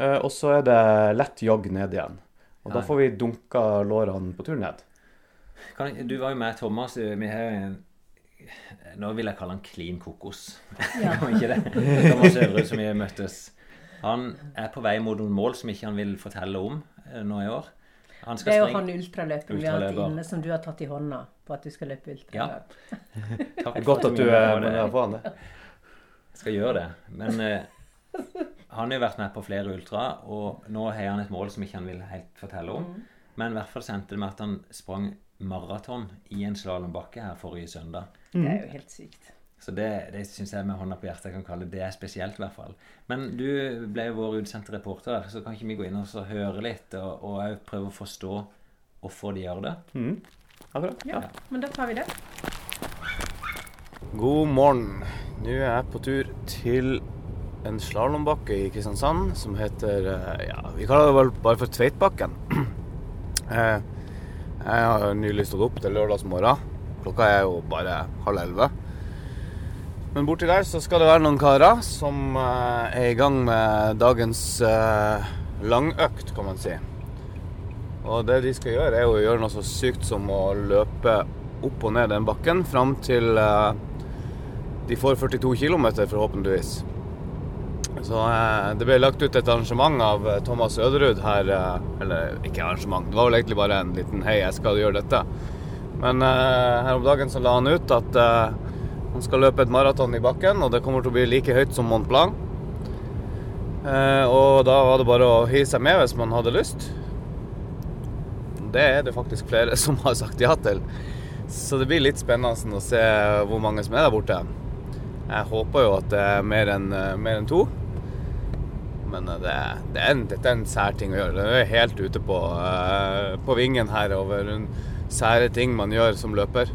Eh, og så er det lett jogg ned igjen. Og da får vi dunka lårene på tur ned. Kan, du var jo med Thomas. eh, Vi har en Nå vil jeg kalle han klin kokos. Ja. Ikke det? Thomas Øvrud, som vi møttes. Han er på vei mot noen mål som ikke han vil fortelle om eh, nå i år. Han Det er jo han ultraløperen vi har hatt inne, som du har tatt i hånda på at du skal løpe ultraløp. Takk Det er for godt at du du er gjør med det. på han. Jeg skal gjøre det. Men eh, han har jo vært med på flere ultra, og nå har han et mål som ikke han vil helt fortelle om. Men i hvert fall sendte det med at han sprang maraton i en slalåmbakke her forrige søndag. Det er jo helt sykt. Så det, det syns jeg med hånda på hjertet jeg kan kalle det er spesielt, i hvert fall. Men du ble jo vår utsendte reporter, så kan ikke vi gå inn og så høre litt, og, og prøve å forstå hvorfor de gjør det? Mm. Akkurat. Ja, men da tar vi det. God morgen. Nå er jeg på tur til en slalåmbakke i Kristiansand som heter eh, Ja, vi kaller det vel bare for Tveitbakken. Eh, Jeg har nylig stått opp til lørdagsmorgen. Klokka er jo bare halv elleve. Men borti der så skal det være noen karer som eh, er i gang med dagens eh, langøkt, kan man si. Og det de skal gjøre, er å gjøre noe så sykt som å løpe opp og ned den bakken fram til eh, de får 42 km, forhåpentligvis. Så eh, det ble lagt ut et arrangement av Thomas Øderud her eh, Eller ikke arrangement, det var vel egentlig bare en liten 'hei, jeg skal gjøre dette'. Men eh, her om dagen så la han ut at han skal løpe et maraton i bakken, og det kommer til å bli like høyt som Mont Blanc. Eh, og da var det bare å hive seg med hvis man hadde lyst. Det er det faktisk flere som har sagt ja til. Så det blir litt spennende å se hvor mange som er der borte. Jeg håper jo at det er mer enn eh, enn to. Men eh, det, det er en, dette er en sær ting å gjøre. Det er helt ute på, på vingen her over en sære ting man gjør som løper.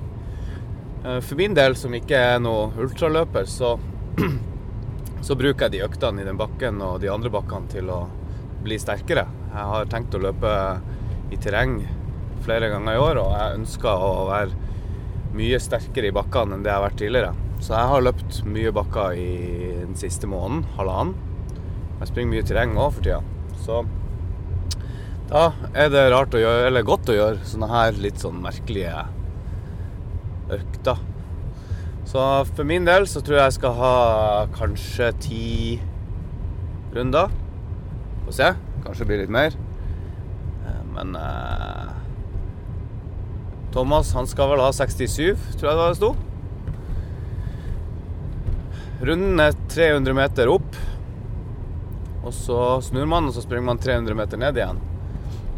Eh, For min del, som ikke er noe ultraløper, så, så bruker jeg de øktene i den bakken og de andre bakkene til å bli sterkere. Jeg har tenkt å løpe i terreng flere ganger i år, og jeg ønsker å være mye sterkere i bakkene enn det jeg har vært tidligere. Så jeg har løpt mye bakker i den siste måneden, halvannen. Jeg springer mye terreng òg for tida. Så da er det rart å gjøre, eller godt å gjøre sånne her litt sånn merkelige økta. Så for min del så tror jeg jeg skal ha kanskje ti runder. Få se. Kanskje det blir litt mer. Eh, Men eh, Thomas han skal vel ha 67, tror jeg det sto. Runden er 300 meter opp. Og så snur man, og så springer man 300 meter ned igjen.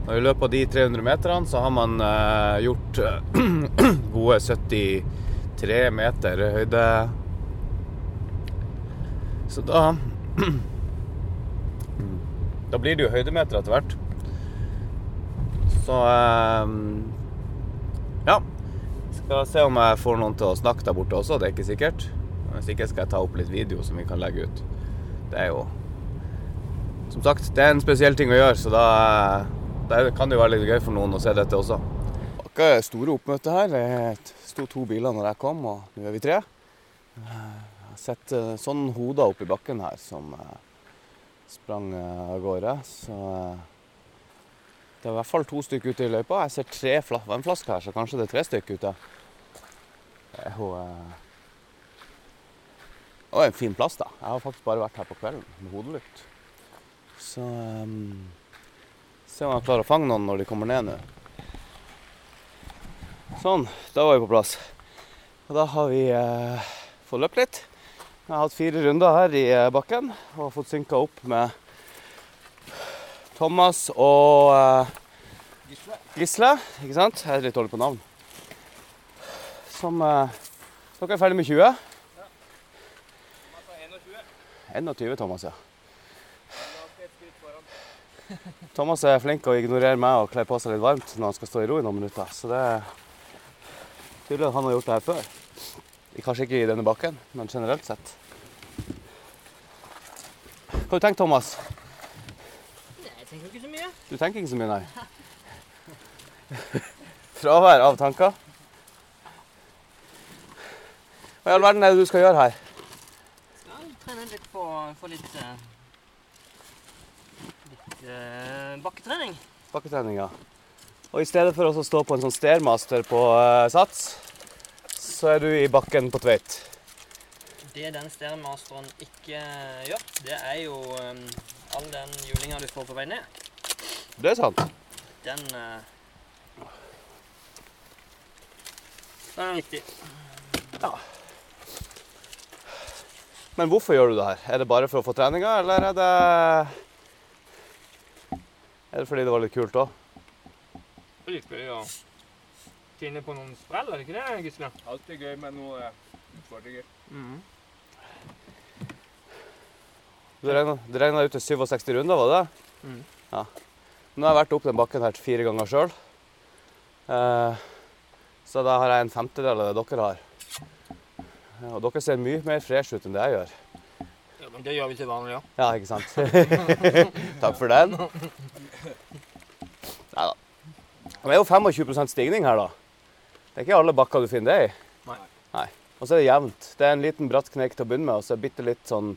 Og I løpet av de 300 meterne så har man eh, gjort eh, gode 73 meter høyde. Så da Da blir det jo høydemeter etter hvert. Så eh, Ja. Skal se om jeg får noen til å snakke der borte også, det er ikke sikkert. Hvis ikke skal jeg ta opp litt video som vi kan legge ut. Det er jo Som sagt, det er en spesiell ting å gjøre, så da, da kan jo være litt gøy for noen å se dette også. Det er store oppmøte her. Det sto to biler når jeg kom, og nå er vi tre. Jeg har sett sånne sånn hoder oppi bakken her som eh, sprang eh, av gårde. Så eh, det er i hvert fall to stykker ute i løypa. Jeg ser tre fla vannflasker her, så kanskje det er tre stykker ute. Det er jo eh, og en fin plass, da. Jeg har faktisk bare vært her på kvelden med hodelykt. Så um, Se om jeg klarer å fange noen når de kommer ned nå. Sånn, da var vi på plass. Og da har vi eh, fått løpt litt. Jeg har hatt fire runder her i eh, bakken og fått synka opp med Thomas og eh, Gisle. Ikke sant? Jeg er litt dårlig på navn. Som eh, Dere er ferdig med 20? 21, Thomas, ja. Thomas er flink til å ignorere meg og kle på seg litt varmt når han skal stå i ro i noen minutter. Så det er tydelig at han har gjort det her før. Kanskje ikke i denne bakken, men generelt sett. Hva har du tenkt, Thomas? Nei, Jeg tenker ikke så mye. Du tenker ikke så mye, nei? Fravær av tanker? Hva i all verden er det du skal gjøre her? Skal trene litt på få litt uh eh, bakketrening. Bakketrening, ja. Og i stedet for å stå på en sånn stairmaster på eh, Sats, så er du i bakken på Tveit. Det den stairmasteren ikke gjør, det er jo um, all den julinga du får på vei ned. Det er sant. Den uh, Den er viktig. Ja. Men hvorfor gjør du det her? Er det bare for å få treninga, eller er det Er det fordi det var litt kult òg? Litt gøy å finne på noen sprell, er det ikke det, Gisle? Alltid gøy med noe eh, utfordringer. Mm. Det regna- ut til 67 runder, var det det? Mm. Ja. Nå har jeg vært opp den bakken her fire ganger sjøl. Eh, så da har jeg en femtedel av det dere har. Og dere ser mye mer fresh ut enn det jeg gjør. Det gjør vi til vanlig, ja. Ja, ikke sant? Takk for den. Nei da. Det er jo 25% stigning her, da. Det er ikke alle bakker du finner det i. Nei. Nei. Og så er det jevnt. Det er en liten bratt knek til å begynne med, og så er det bitte litt sånn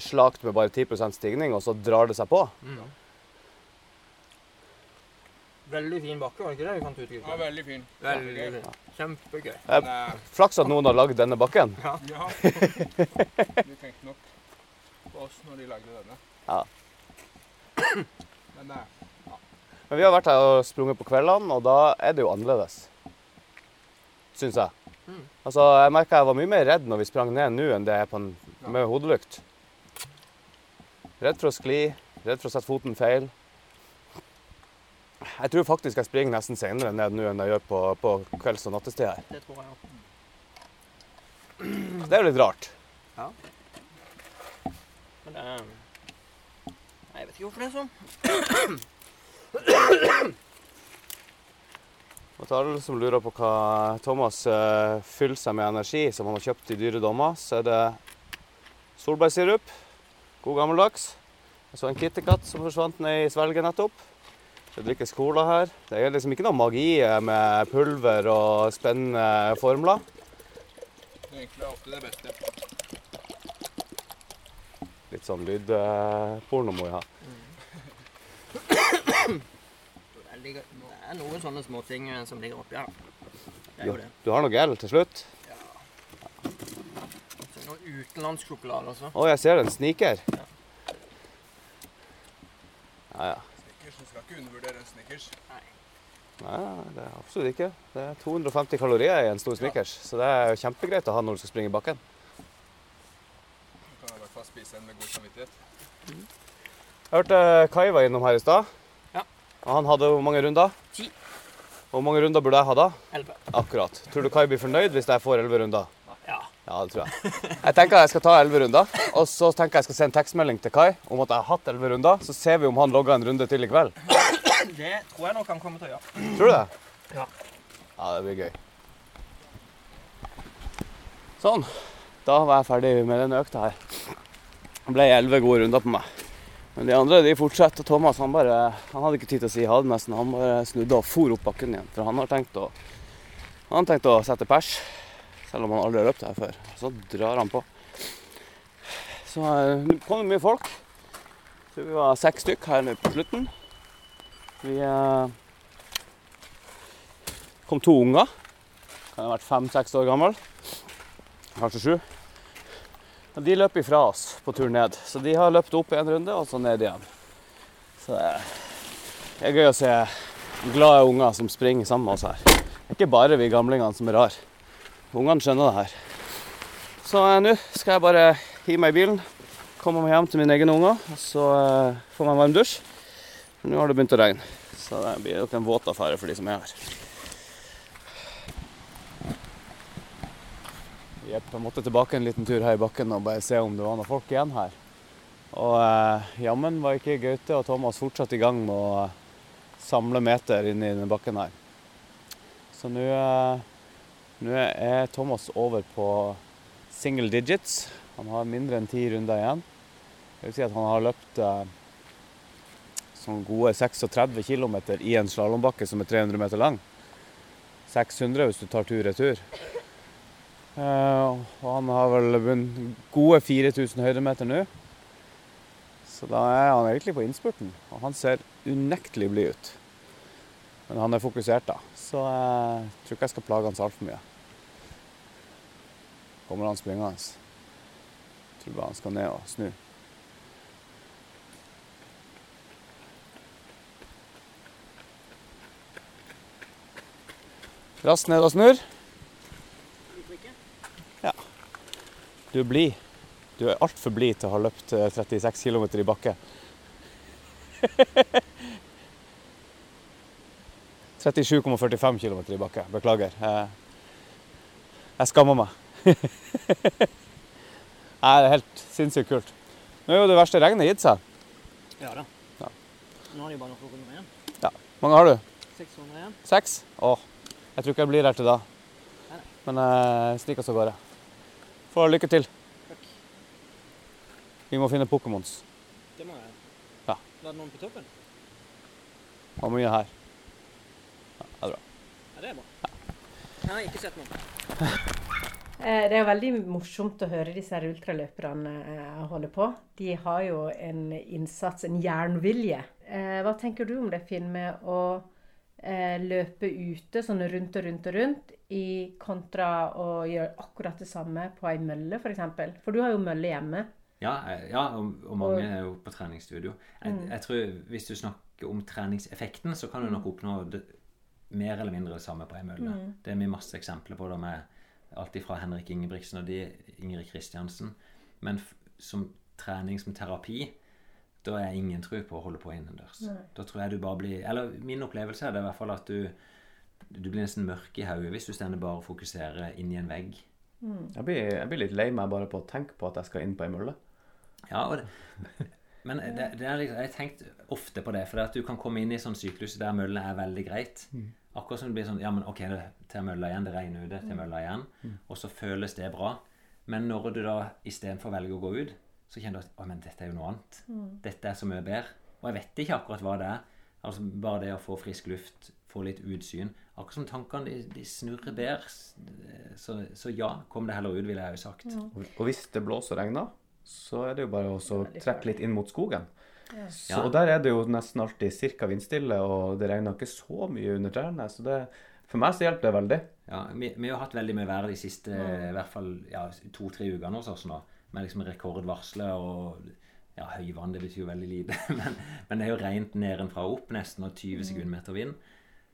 slakt med bare 10% stigning, og så drar det seg på. Mm. Veldig fin bakke, var det ikke det vi fant ut? Ja, veldig fin. Veldig fin. Kjempegøy. Eh, Flaks at noen har lagd denne bakken. ja. på oss når de lagde denne. Ja. Men ja. Men vi har vært her og sprunget på kveldene, og da er det jo annerledes. Syns jeg. Mm. Altså, jeg merka jeg var mye mer redd når vi sprang ned nå, enn det er på en, med hodelykt. Redd for å skli, redd for å sette foten feil. Jeg tror faktisk jeg springer nesten senere ned nå enn jeg gjør på, på kvelds- og nattestid her. Det tror jeg òg. Det er jo litt rart. Men det Nei, Jeg vet ikke hvorfor det er sånn. Og til alle som lurer på hva Thomas uh, fyller seg med energi som han har kjøpt i dyre dommer, så er det solbærsirup. God gammeldags. Jeg så en kittekatt som forsvant ned i svelget nettopp. Det drikkes cola her. Det er liksom ikke noe magi eh, med pulver og spennende formler. det er egentlig ofte det beste. Litt sånn lydporno må vi ha. Det er noen sånne småting eh, som ligger oppi her. Det er jo det. Du har noe L til slutt? Ja. noe utenlandssjokolade også. Å, jeg ser en sniker. Ja, ja. Snickers, du skal ikke undervurdere en Snickers. Nei, det er absolutt ikke. Det er 250 kalorier i en stor Snickers, så det er kjempegreit å ha når du skal springe i bakken. Du kan i hvert fall spise en med god samvittighet. Jeg hørte Kai var innom her i stad. Ja. Og han hadde hvor mange runder? Ti. Hvor mange runder burde jeg ha da? Elleve. Akkurat. Tror du Kai blir fornøyd hvis jeg får 11 runder? Ja. Ja, det tror jeg. Jeg tenker jeg skal ta 11 runder, og så tenker jeg jeg skal sende tekstmelding til Kai om at jeg har hatt 11 runder. Så ser vi om han logger en runde til i kveld. Det tror jeg nok han kommer til å gjøre. Tror du det? Ja. Ja, det blir gøy. Sånn. Da var jeg ferdig med den økta her. Det ble 11 gode runder på meg. Men de andre de fortsetter. og Thomas han bare, han hadde ikke tid til å si ha det nesten. Han bare snudde og for opp bakken igjen. For han har tenkt å, han har tenkt å sette pers. Selv om han aldri har løpt her før. Så drar han på. Så eh, nå kom det mye folk. Så vi var seks stykk her nå på slutten. Vi eh, kom to unger. Kan ha vært fem-seks år gammel. Kanskje sju. Og de løp ifra oss på tur ned. Så de har løpt opp en runde, og så ned igjen. Så det er gøy å se glade unger som springer sammen med oss her. Det er ikke bare vi gamlingene som er rare. Ungene skjønner det her. Så eh, nå skal jeg bare hive meg i bilen, komme meg hjem til mine egne unger, og så eh, få meg en varm dusj. Nå har det begynt å regne. Så det blir nok en våt affære for de som er her. Jepp, jeg måtte tilbake en liten tur her i bakken og bare se om det var noen folk igjen her. Og eh, jammen var ikke Gaute og Thomas fortsatt i gang med å samle meter inni denne bakken her. Så nå eh, er Thomas over på single digits. Han har mindre enn ti runder igjen. Det vil si at han har løpt eh, sånn gode 36 km i en slalåmbakke som er 300 meter lang. 600 hvis du tar tur-retur. Eh, og han har vel vunnet gode 4000 høydemeter nå. Så da er han egentlig på innspurten. Og han ser unektelig blid ut. Men han er fokusert, da. Så jeg tror ikke jeg skal plage han så altfor mye. Kommer han springende. Tror bare han skal ned og snu. Raskt ned og snurr. Du er blid. Du er altfor blid til å ha løpt eh, 36 km i bakke. 37,45 km i bakke. Beklager. Jeg, jeg skammer meg. Nei, det er helt sinnssykt kult. Nå er jo det verste regnet gitt seg. Ja da. Ja. Nå har de bare noen kroner igjen. Hvor mange har du? 600 igjen. Seks? Åh, jeg tror ikke jeg blir her til da. Men jeg stikker oss av gårde. Får lykke til. Takk. Vi må finne Pokémons. Det må jeg. Ja. Var det noen på toppen? Og mye her. Ja, det er bra. Ja, det er bra. Jeg har ikke sett noen. Eh, Det er veldig morsomt å høre disse ultraløperne eh, holde på. De har jo en innsats, en jernvilje. Eh, Hva tenker du om det, Finn, med å eh, løpe ute sånn rundt og rundt og rundt, i kontra å gjøre akkurat det samme på ei mølle, f.eks.? For, eksempel? for du har jo mølle hjemme. Ja, eh, ja og, og mange Og- er jo på treningsstudio. Jeg, jeg tror Hvis du snakker om treningseffekten, så kan du nok oppnå det, mer eller mindre det samme på ei mølle. Det er vi masse eksempler på det med alt fra Henrik Ingebrigtsen og de, Ingrid Kristiansen. Men som trening som terapi, da er jeg ingen tro på å holde på innendørs. Da tror jeg du bare blir Eller min opplevelse er det i hvert fall at du du blir nesten mørk i hodet hvis du stender bare og fokuserer inn i en vegg. Jeg blir, jeg blir litt lei meg bare på å tenke på at jeg skal inn på ei mølle. Ja, og det, men det, det er liksom, jeg har tenkt ofte på det, for det at du kan komme inn i sånn syklus der møllene er veldig greit. Akkurat som det blir sånn Ja, men OK, det til mølla igjen, det regner ute, til mølla igjen. Og så føles det bra. Men når du da istedenfor velger å gå ut, så kjenner du at Å, men dette er jo noe annet. Dette er så mye bedre. Og jeg vet ikke akkurat hva det er. Altså Bare det å få frisk luft, få litt utsyn. Akkurat som tankene de, de snurrer bedre. Så, så ja, kom det heller ut, ville jeg jo sagt. Og, og hvis det blåser og regner, så er det jo bare å så trekke litt inn mot skogen. Så, Ja. og der er det jo nesten alltid ca. vindstille, og det regner ikke så mye under trærne. Så det, For meg så hjelper det veldig. Ja, vi, vi har hatt veldig mye vær de siste i hvert fall ja, to-tre ukene hos oss nå. Med liksom rekordvarsler og ja, høyvann. Det betyr jo veldig lite. Men, men det er jo rent nedenfra og opp nesten, og 20 sekundmeter vind.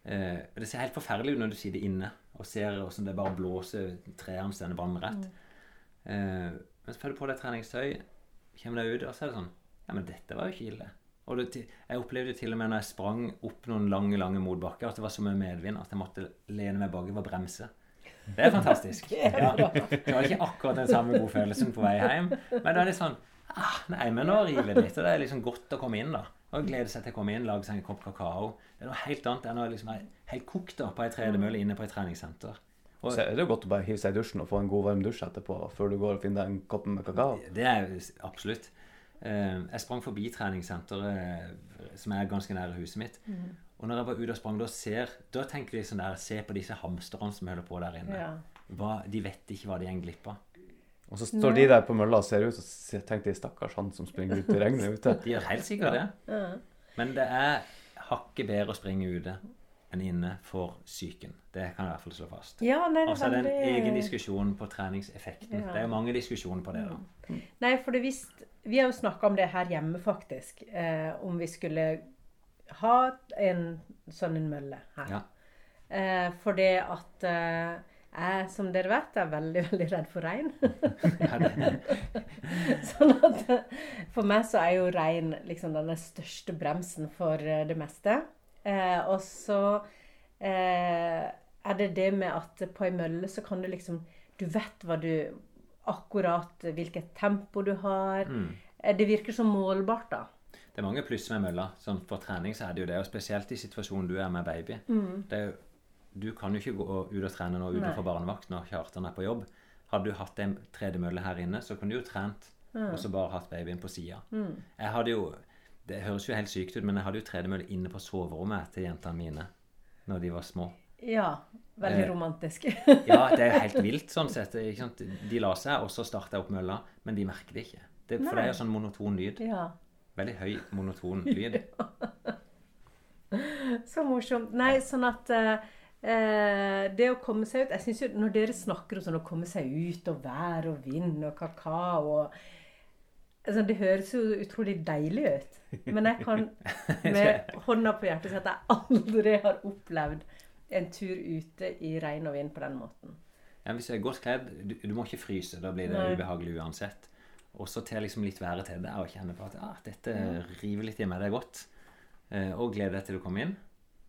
Eh, det ser helt forferdelig ut når du sitter inne og ser hvordan det bare blåser står vannrett. Eh, men så får du på deg treningstøy, kommer deg ut, og så er det sånn Ja, men dette var jo ikke ille. Og det, jeg opplevde jo til og med når jeg sprang opp noen lange lange motbakker, at det var så mye medvind at jeg måtte lene meg bakover og bremse. Det er fantastisk. Ja. Det var ikke akkurat den samme gode følelsen på vei hjem, men det er litt sånn ah, Nei, men nå river det litt. Og det er liksom godt å komme inn, da. Og glede seg til å komme inn, lage seg en kopp kakao. Det er noe helt annet enn å liksom være helt kokt da, på ei tredemølle inne på et treningssenter. Og Så er det jo godt å bare hive seg i dusjen og få en god varm dusj etterpå før du går og finner deg en kopp med kakao. Det er absolutt. Eh, Jeg sprang forbi treningssenteret eh, som er ganske nære huset mitt. Og når jeg var ute og sprang, da, ser, da tenker de sånn der Se på disse hamsterne som holder på der inne. Ja. Hva, de vet ikke hva de går glipp av. Og så står de der på mølla og ser ut, og tenker de stakkars han som springer ut i regnet ute. De gjør helt sikkert det. Men det er hakket bedre å springe ute enn inne for psyken. Det kan jeg i hvert fall slå fast. Ja, nei, det Og så er en veldig- egen diskusjon på treningseffekten. Ja. Det er jo mange diskusjoner på det. da. Nei, for det visst, vi har jo snakka om det her hjemme, faktisk. Eh, om vi skulle ha en sånn en mølle her. Ja. Eh, for det at eh, jeg, som dere vet, er veldig, veldig redd for regn. Sånn at eh, for meg så er jo regn liksom den største bremsen for eh, det meste. Eh, og så eh, er det det med at på ei mølle så kan du liksom Du vet hva du Akkurat hvilket tempo du har. Mm. Det virker så målbart, da. Det er mange pluss med mølla. Sånn, for trening så er det jo det, og spesielt i situasjonen du er med baby. Det er jo, du kan jo ikke gå ut og trene nå utenfor barnevakt når Kjartan er på jobb. Hadde du hatt en tredemølle her inne, så kunne du jo trent og så bare hatt babyen på sida. Jeg hadde jo Det høres jo helt sykt ut, men jeg hadde jo tredemølle inne på soverommet til jentene mine når de var små. Ja. Veldig Eh, romantisk. Ja, det er jo helt vilt sånn sett. De la seg, og så starta jeg opp mølla, men de merker det ikke. Det, for det er jo sånn monoton lyd. ja. Veldig høy, monoton lyd. Så morsomt. Nei, sånn at eh, eh, Det å komme seg ut Jeg synes jo Når dere snakker om sånn å komme seg ut, og vær og vind og kakao og altså, Det høres jo utrolig deilig ut. Men jeg kan med hånda på hjertet si at jeg aldri har opplevd en tur ute i regn og vind på den måten. Ja, hvis du er godt kledd, du, du må ikke fryse. Da blir det Nei. ubehagelig uansett. Og så til liksom litt været til det, og kjenne på at ah, dette river litt i meg, det er godt. Eh, og gleder deg til du kommer inn.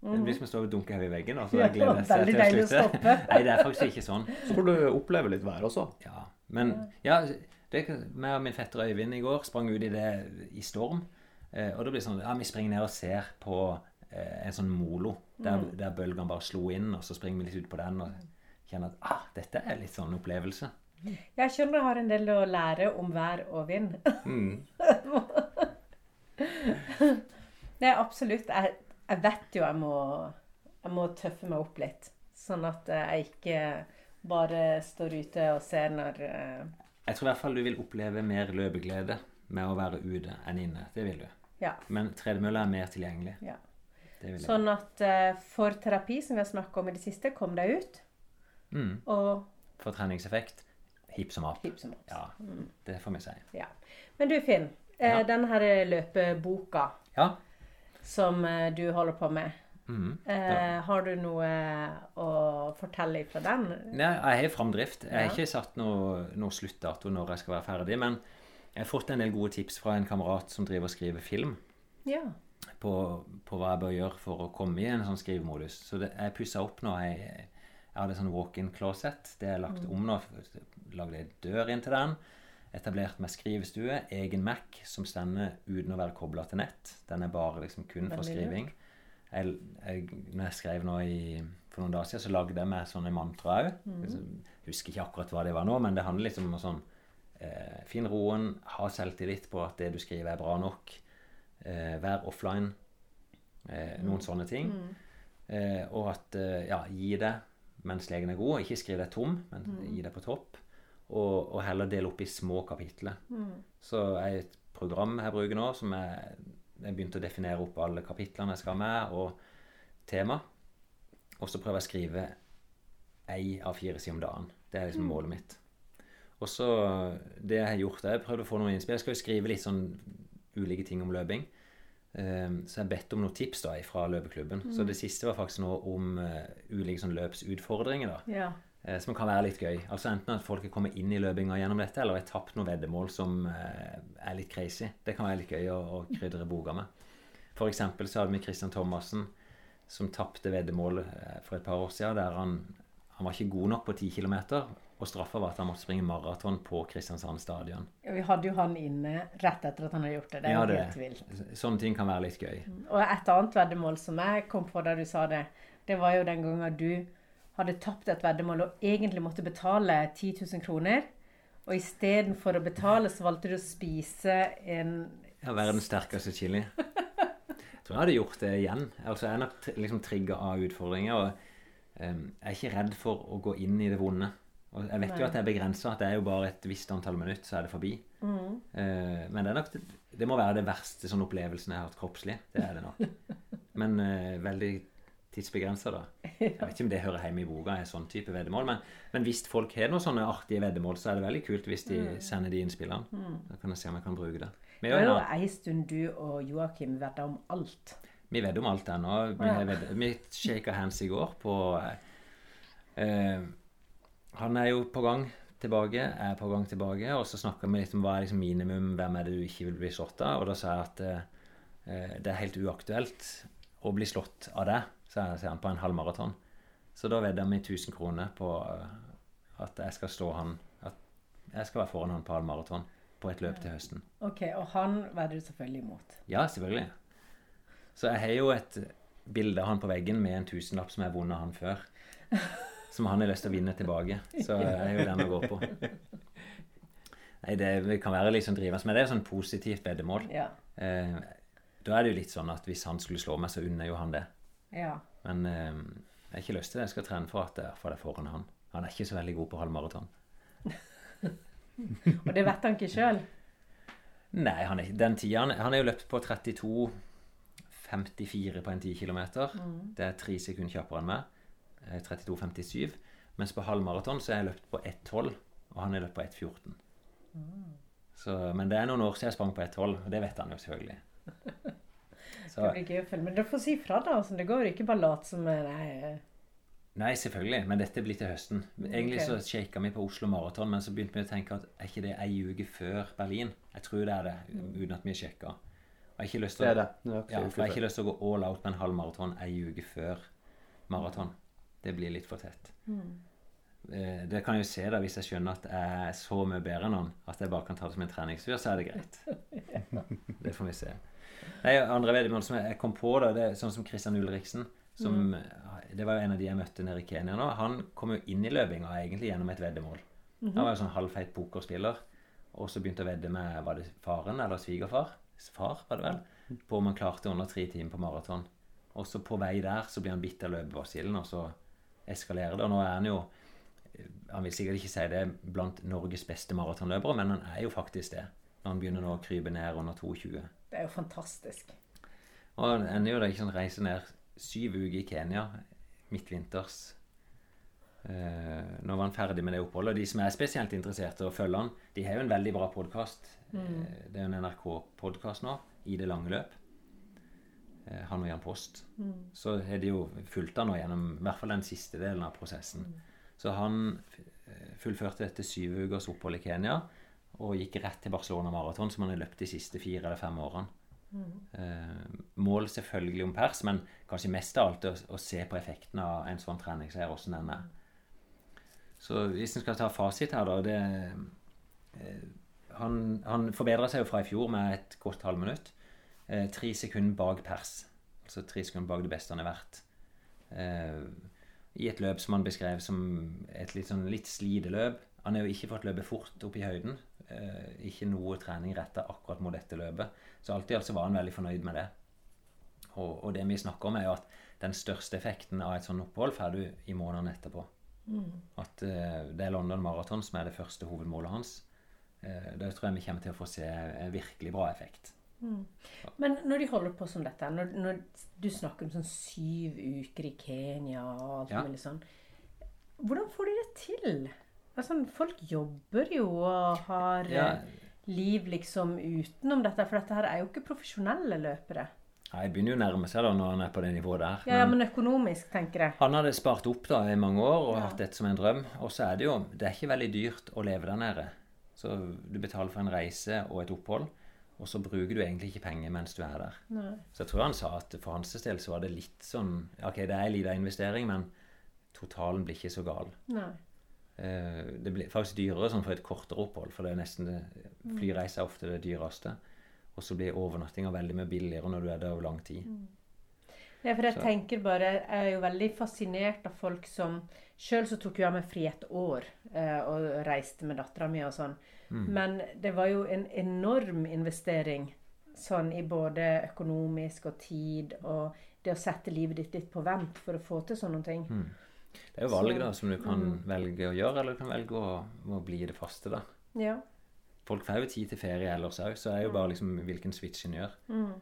Det blir som å stå og dunke hodet i veggen. Og så gleder seg til å slutte. Nei, det er faktisk ikke sånn. Så får du oppleve litt vær også. Ja, Men ja, det, meg og min fetter Øyvind i går sprang ut i det i storm. Eh, og da blir det sånn ja, vi springer ned og ser på eh, en sånn molo der, Mm. der bølgene bare slo inn, og så springer vi litt ut på den og kjenner at ah, dette er litt sånn opplevelse. Jeg skjønner jeg har en del å lære om vær og vind. Mm. Nei, absolutt. Jeg, jeg vet jo jeg må, jeg må tøffe meg opp litt. Sånn at jeg ikke bare står ute og ser når eh, Jeg tror i hvert fall du vil oppleve mer løpeglede med å være ute enn inne. Det vil du. Ja. Men tredemølla er mer tilgjengelig. ja. Sånn at uh, for terapi, som vi har snakka om i det siste, kom deg ut Mm. og For treningseffekt hipp som happ. Ja, det får vi si. Ja. Men du, Finn. Eh, Ja. Den her løpeboka Ja. som eh, du holder på med, mm, eh, har du noe å fortelle fra den? Nei, jeg har framdrift. Jeg har ikke satt noe, noe sluttdato når jeg skal være ferdig, men jeg har fått en del gode tips fra en kamerat som driver og skriver film Ja. på, på hva jeg bør gjøre for å komme i en sånn skrivemodus. Så det, jeg pussa opp nå. Jeg, jeg hadde sånn walk-in closet. Det er lagt om nå. Lagde ei dør inn til den. Etablert med skrivestue. Egen Mac som stender uten å være kobla til nett. Den er bare liksom kun for skriving. Jeg, jeg, når jeg skrev nå i, for noen dager siden, så lagde jeg meg sånne mantra òg. Husker ikke akkurat hva det var nå, men det handler liksom om sånn eh, Finn roen, ha selvtillit på at det du skriver, er bra nok. Eh, vær offline. Eh, noen sånne ting. Eh, og at eh, ja, gi det mens legen er god. Ikke skriv deg tom, men gi deg på topp. Og, og heller dele opp i små kapitler. Så er et program jeg bruker nå, som jeg, jeg begynte å definere opp alle kapitlene jeg skal ha med, og tema. Og så prøver jeg å skrive ei av fire sider om dagen. Det er liksom målet mitt. Og så det jeg har gjort, jeg prøvd å få noen innspill. Jeg skal jo skrive litt sånn ulike ting om løping. Um, så jeg bedt om noen tips da fra løpeklubben. Så det siste var faktisk noe om uh, ulike sånn løpsutfordringer. da. Ja. Eh, som kan være litt gøy. Altså Enten at folk er kommet inn i løpinga gjennom dette, eller har tapt noen veddemål som eh, er litt crazy. Det kan være litt gøy å, å krydre boka med. For eksempel så hadde vi Christian Thomassen som tapte veddemål eh, for et par år siden, der han, han var ikke god nok på 10 km. Og straffa var at han måtte springe maraton på Kristiansand stadion. Ja, Vi hadde jo han inne rett etter at han hadde gjort det. Det er Ja, det- helt vilt. Sånne ting kan være litt gøy. Og et annet veddemål som jeg kom på da du sa det, det var jo den gangen du hadde tapt et veddemål og egentlig måtte betale 10 000 kroner. Og istedenfor å betale, så valgte du å spise en Ja, Verdens sterkeste chili. Jeg tror jeg hadde gjort det igjen. Altså, Jeg er nok liksom trigga av utfordringer. og um, Jeg er ikke redd for å gå inn i det vonde. Og Jeg vet jo at det er begrensa, at det er jo bare et visst antall minutter, så er det forbi. Mm. Uh, men det er nok det, det må være det verste sånn opplevelsen jeg har hatt kroppslig. Det er det nok. Men uh, veldig tidsbegrensa, da. Jeg vet ikke om det hører hjemme i boka, er sånn type veddemål. Men, men hvis folk har noen sånne artige veddemål, så er det veldig kult hvis de sender de innspillene. Da kan jeg se om jeg kan bruke det. Vi, Det er var jo en stund du og Joakim vedda om alt. vi vedder om alt ennå. Vi, Ja. vi shaka hands i går på eh, Han er jo på gang tilbake, er på gang tilbake, og så snakka vi litt om hva er liksom minimum, hvem er det du ikke vil bli slått av, og da sa jeg at eh, det er helt uaktuelt å bli slått av deg, jeg- sier han, på en halvmaraton. Så da vedder vi 1000 kroner på eh, at jeg skal slå han At jeg skal være foran han på halvmaraton på et løp til høsten. Ok, Og han vedder du selvfølgelig imot. Ja, selvfølgelig. Så jeg har jo et bilde av han på veggen med en tusenlapp som jeg har vunnet han før. Som han har lyst til å vinne tilbake. Så jeg er jo den å gå på. Nei, det kan være sånn drivende, men det er jo sånn positivt veddemål. Ja. Eh, da er det jo litt sånn at hvis han skulle slå meg, så unner jo han det. Ja. Men eh, jeg har ikke lyst til det. Jeg skal trene for at det er det foran han. Han er ikke så veldig god på halvmaraton. Og det vet han ikke sjøl. Nei, han er, den tida Han har jo løpt på 32,54 på en 10 km. Det er tre sekunder kjappere enn meg. Eh, 32,57. Mens på halvmaraton så har jeg løpt på 1,12, og han har løpt på 1,14. Så, men det er noen år siden jeg sprang på 1,12, og det vet han jo selvfølgelig. Så, Det blir gøy å følge med. Du får si fra, da. Altså, det går ikke bare lat som eh, Nei. nei, selvfølgelig, men dette blir til høsten. Egentlig okay. så shaka vi på Oslo Maraton, men så begynte vi å tenke at er ikke det ei uke før Berlin? Jeg tror det er det, uten at vi har sjekka. Jeg har ikke lyst til Det å det. Ja, jeg har ikke lyst til å gå all out med en halv maraton ei uke før maraton. Det blir litt for tett. Mm. Det kan jeg jo se da, hvis jeg skjønner at jeg er så mye bedre enn han, at jeg bare kan ta det som en treningstur, så er det greit. Det får vi se. Nei, andre veddemål som jeg kom på, da, det er sånn som Christian Ulriksen. Som, Det var jo en av de jeg møtte nede i Kenya nå. Han kom jo inn i løpinga egentlig gjennom et veddemål. Han var jo sånn halvfeit pokerspiller. Og så begynte å vedde med var det faren eller svigerfar. Far, var det vel. På om han klarte under tre timer på maraton. Og så på vei der så blir han bitt av løpebasillen, og så eskalerer det. Og nå er han jo Han vil sikkert ikke si det blant Norges beste maratonløpere, men han er jo faktisk det. Når han begynner nå å krype ned under 22. Det er jo fantastisk. Og det ender jo da ikke sånn reise ned syv uker i Kenya midtvinters. Uh, nå var han ferdig med det oppholdet. Og de som er spesielt interessert i å følge han, de har jo en veldig bra podkast. Eh, det er jo en NRK-podkast nå, i det lange løp. Uh, han og Jan Post. Så har de jo fulgt han nå gjennom i hvert fall den siste delen av prosessen. Så han eh, fullførte dette syv ukers opphold i Kenya og gikk rett til Barcelona Maraton, som han har løpt de siste fire eller fem årene. Eh, mål selvfølgelig om pers, men kanskje mest av alt å, å se på effekten av en sånn treningsseier, hvordan den er. Så hvis en skal ta fasit her, da det, eh, han, han forbedra seg jo fra i fjor med et godt halvminutt. Eh, tre sekunder bak pers. Altså tre sekunder bak det beste han har vært. Eh, I et løp som han beskrev som et litt, sånn, litt slideløp. Han har jo ikke fått løpe fort opp i høyden. Eh, ikke noe trening retta akkurat mot dette løpet. Så alt i alt så var han veldig fornøyd med det. Og, og det vi snakker om, er jo at den største effekten av et sånt opphold får du i månedene etterpå. At eh, det er London Marathon som er det første hovedmålet hans. Eh, det tror jeg vi kommer til å få se en virkelig bra effekt. Men når de holder på som dette, når, når du snakker om sånn syv uker i Kenya og alt Ja. mulig sånn Hvordan får de det til? Altså, folk jobber jo og har Ja. eh, liv liksom utenom dette, for dette her er jo ikke profesjonelle løpere. Nei, begynner jo å nærme seg da når han er på det nivået der. Ja, ja, men økonomisk, tenker jeg. Han hadde spart opp da i mange år og Ja. hatt dette som en drøm. Og så er det jo Det er ikke veldig dyrt å leve der nede. Så du betaler for en reise og et opphold, og så bruker du egentlig ikke penger mens du er der. Nei. Så jeg tror han sa at for hans del så var det litt sånn Ok, det er en liten investering, men totalen blir ikke så gal. Nei. Eh, Det blir faktisk dyrere sånn for et kortere opphold, for det er nesten det, flyreise er ofte det dyreste. Og så blir overnattinga veldig mye billigere når du er der over lang tid. Ja, for jeg Så- tenker bare, jeg er jo veldig fascinert av folk som Sjøl så tok jo jeg meg fri et år eh, og reiste med dattera mi og sånn. Men det var jo en enorm investering sånn i både økonomisk og tid og det å sette livet ditt litt på vent for å få til sånne ting. Det er jo valg da som du kan velge å gjøre, eller du kan velge å, å bli det faste. da. Ja. Folk får jo tid til ferie ellers òg, så er jo bare liksom hvilken switch en gjør. Mm.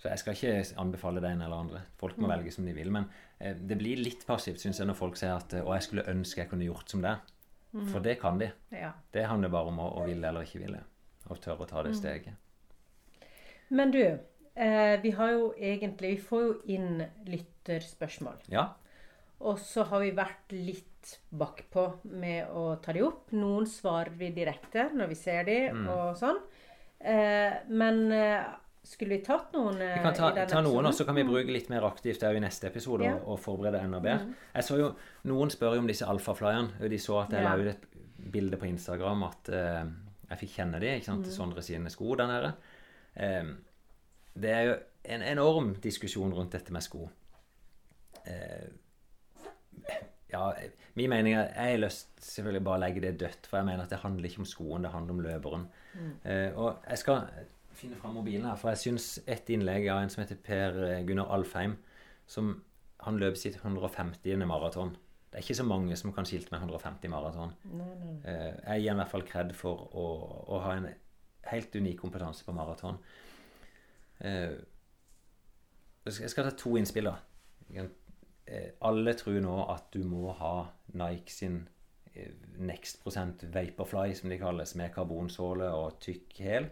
Så jeg skal ikke anbefale det ene eller andre. Folk må velge som de vil. Men eh, det blir litt passivt, syns jeg, når folk sier at 'Å, jeg skulle ønske jeg kunne gjort som det'. For det kan de. ja. Det handler bare om å, å ville eller ikke ville. Og tørre å ta det steget. Men du, eh, vi har jo egentlig Vi får jo inn lytterspørsmål. Ja. Og så har vi vært litt bakpå med å ta de opp. Noen svarer vi direkte når vi ser de, Mm. og sånn. Eh, men eh, skulle vi tatt noen eh, Vi kan ta, ta noen, og så kan vi bruke litt mer aktivt i neste episode Ja. og, og forberede enda bedre. Jeg så jo, Noen spør jo om disse alfaflyene. og De så at jeg Ja. la ut et bilde på Instagram at eh, jeg fikk kjenne de, ikke sant, Mm. Sondre sine sko der nede. Eh, det er jo en enorm diskusjon rundt dette med sko. Eh, ja, min mening er Jeg har lyst selvfølgelig bare å legge det dødt, for jeg mener at det handler ikke om skoen, det handler om løperen. Eh, og jeg skal finne fram mobilen her, for jeg syns et innlegg av en som heter Per Gunnar Alfheim, som han løp sitt 150. maraton. Det er ikke så mange som kan skilte med 150 maraton. Eh, jeg gir i hvert fall kred for å, å ha en helt unik kompetanse på maraton. Eh, jeg skal ta to innspill, da. Eh, Alle tror nå at du må ha Nike sin eh, Next Prosent Vaporfly, som de kalles, med karbonsåle og tykk hæl.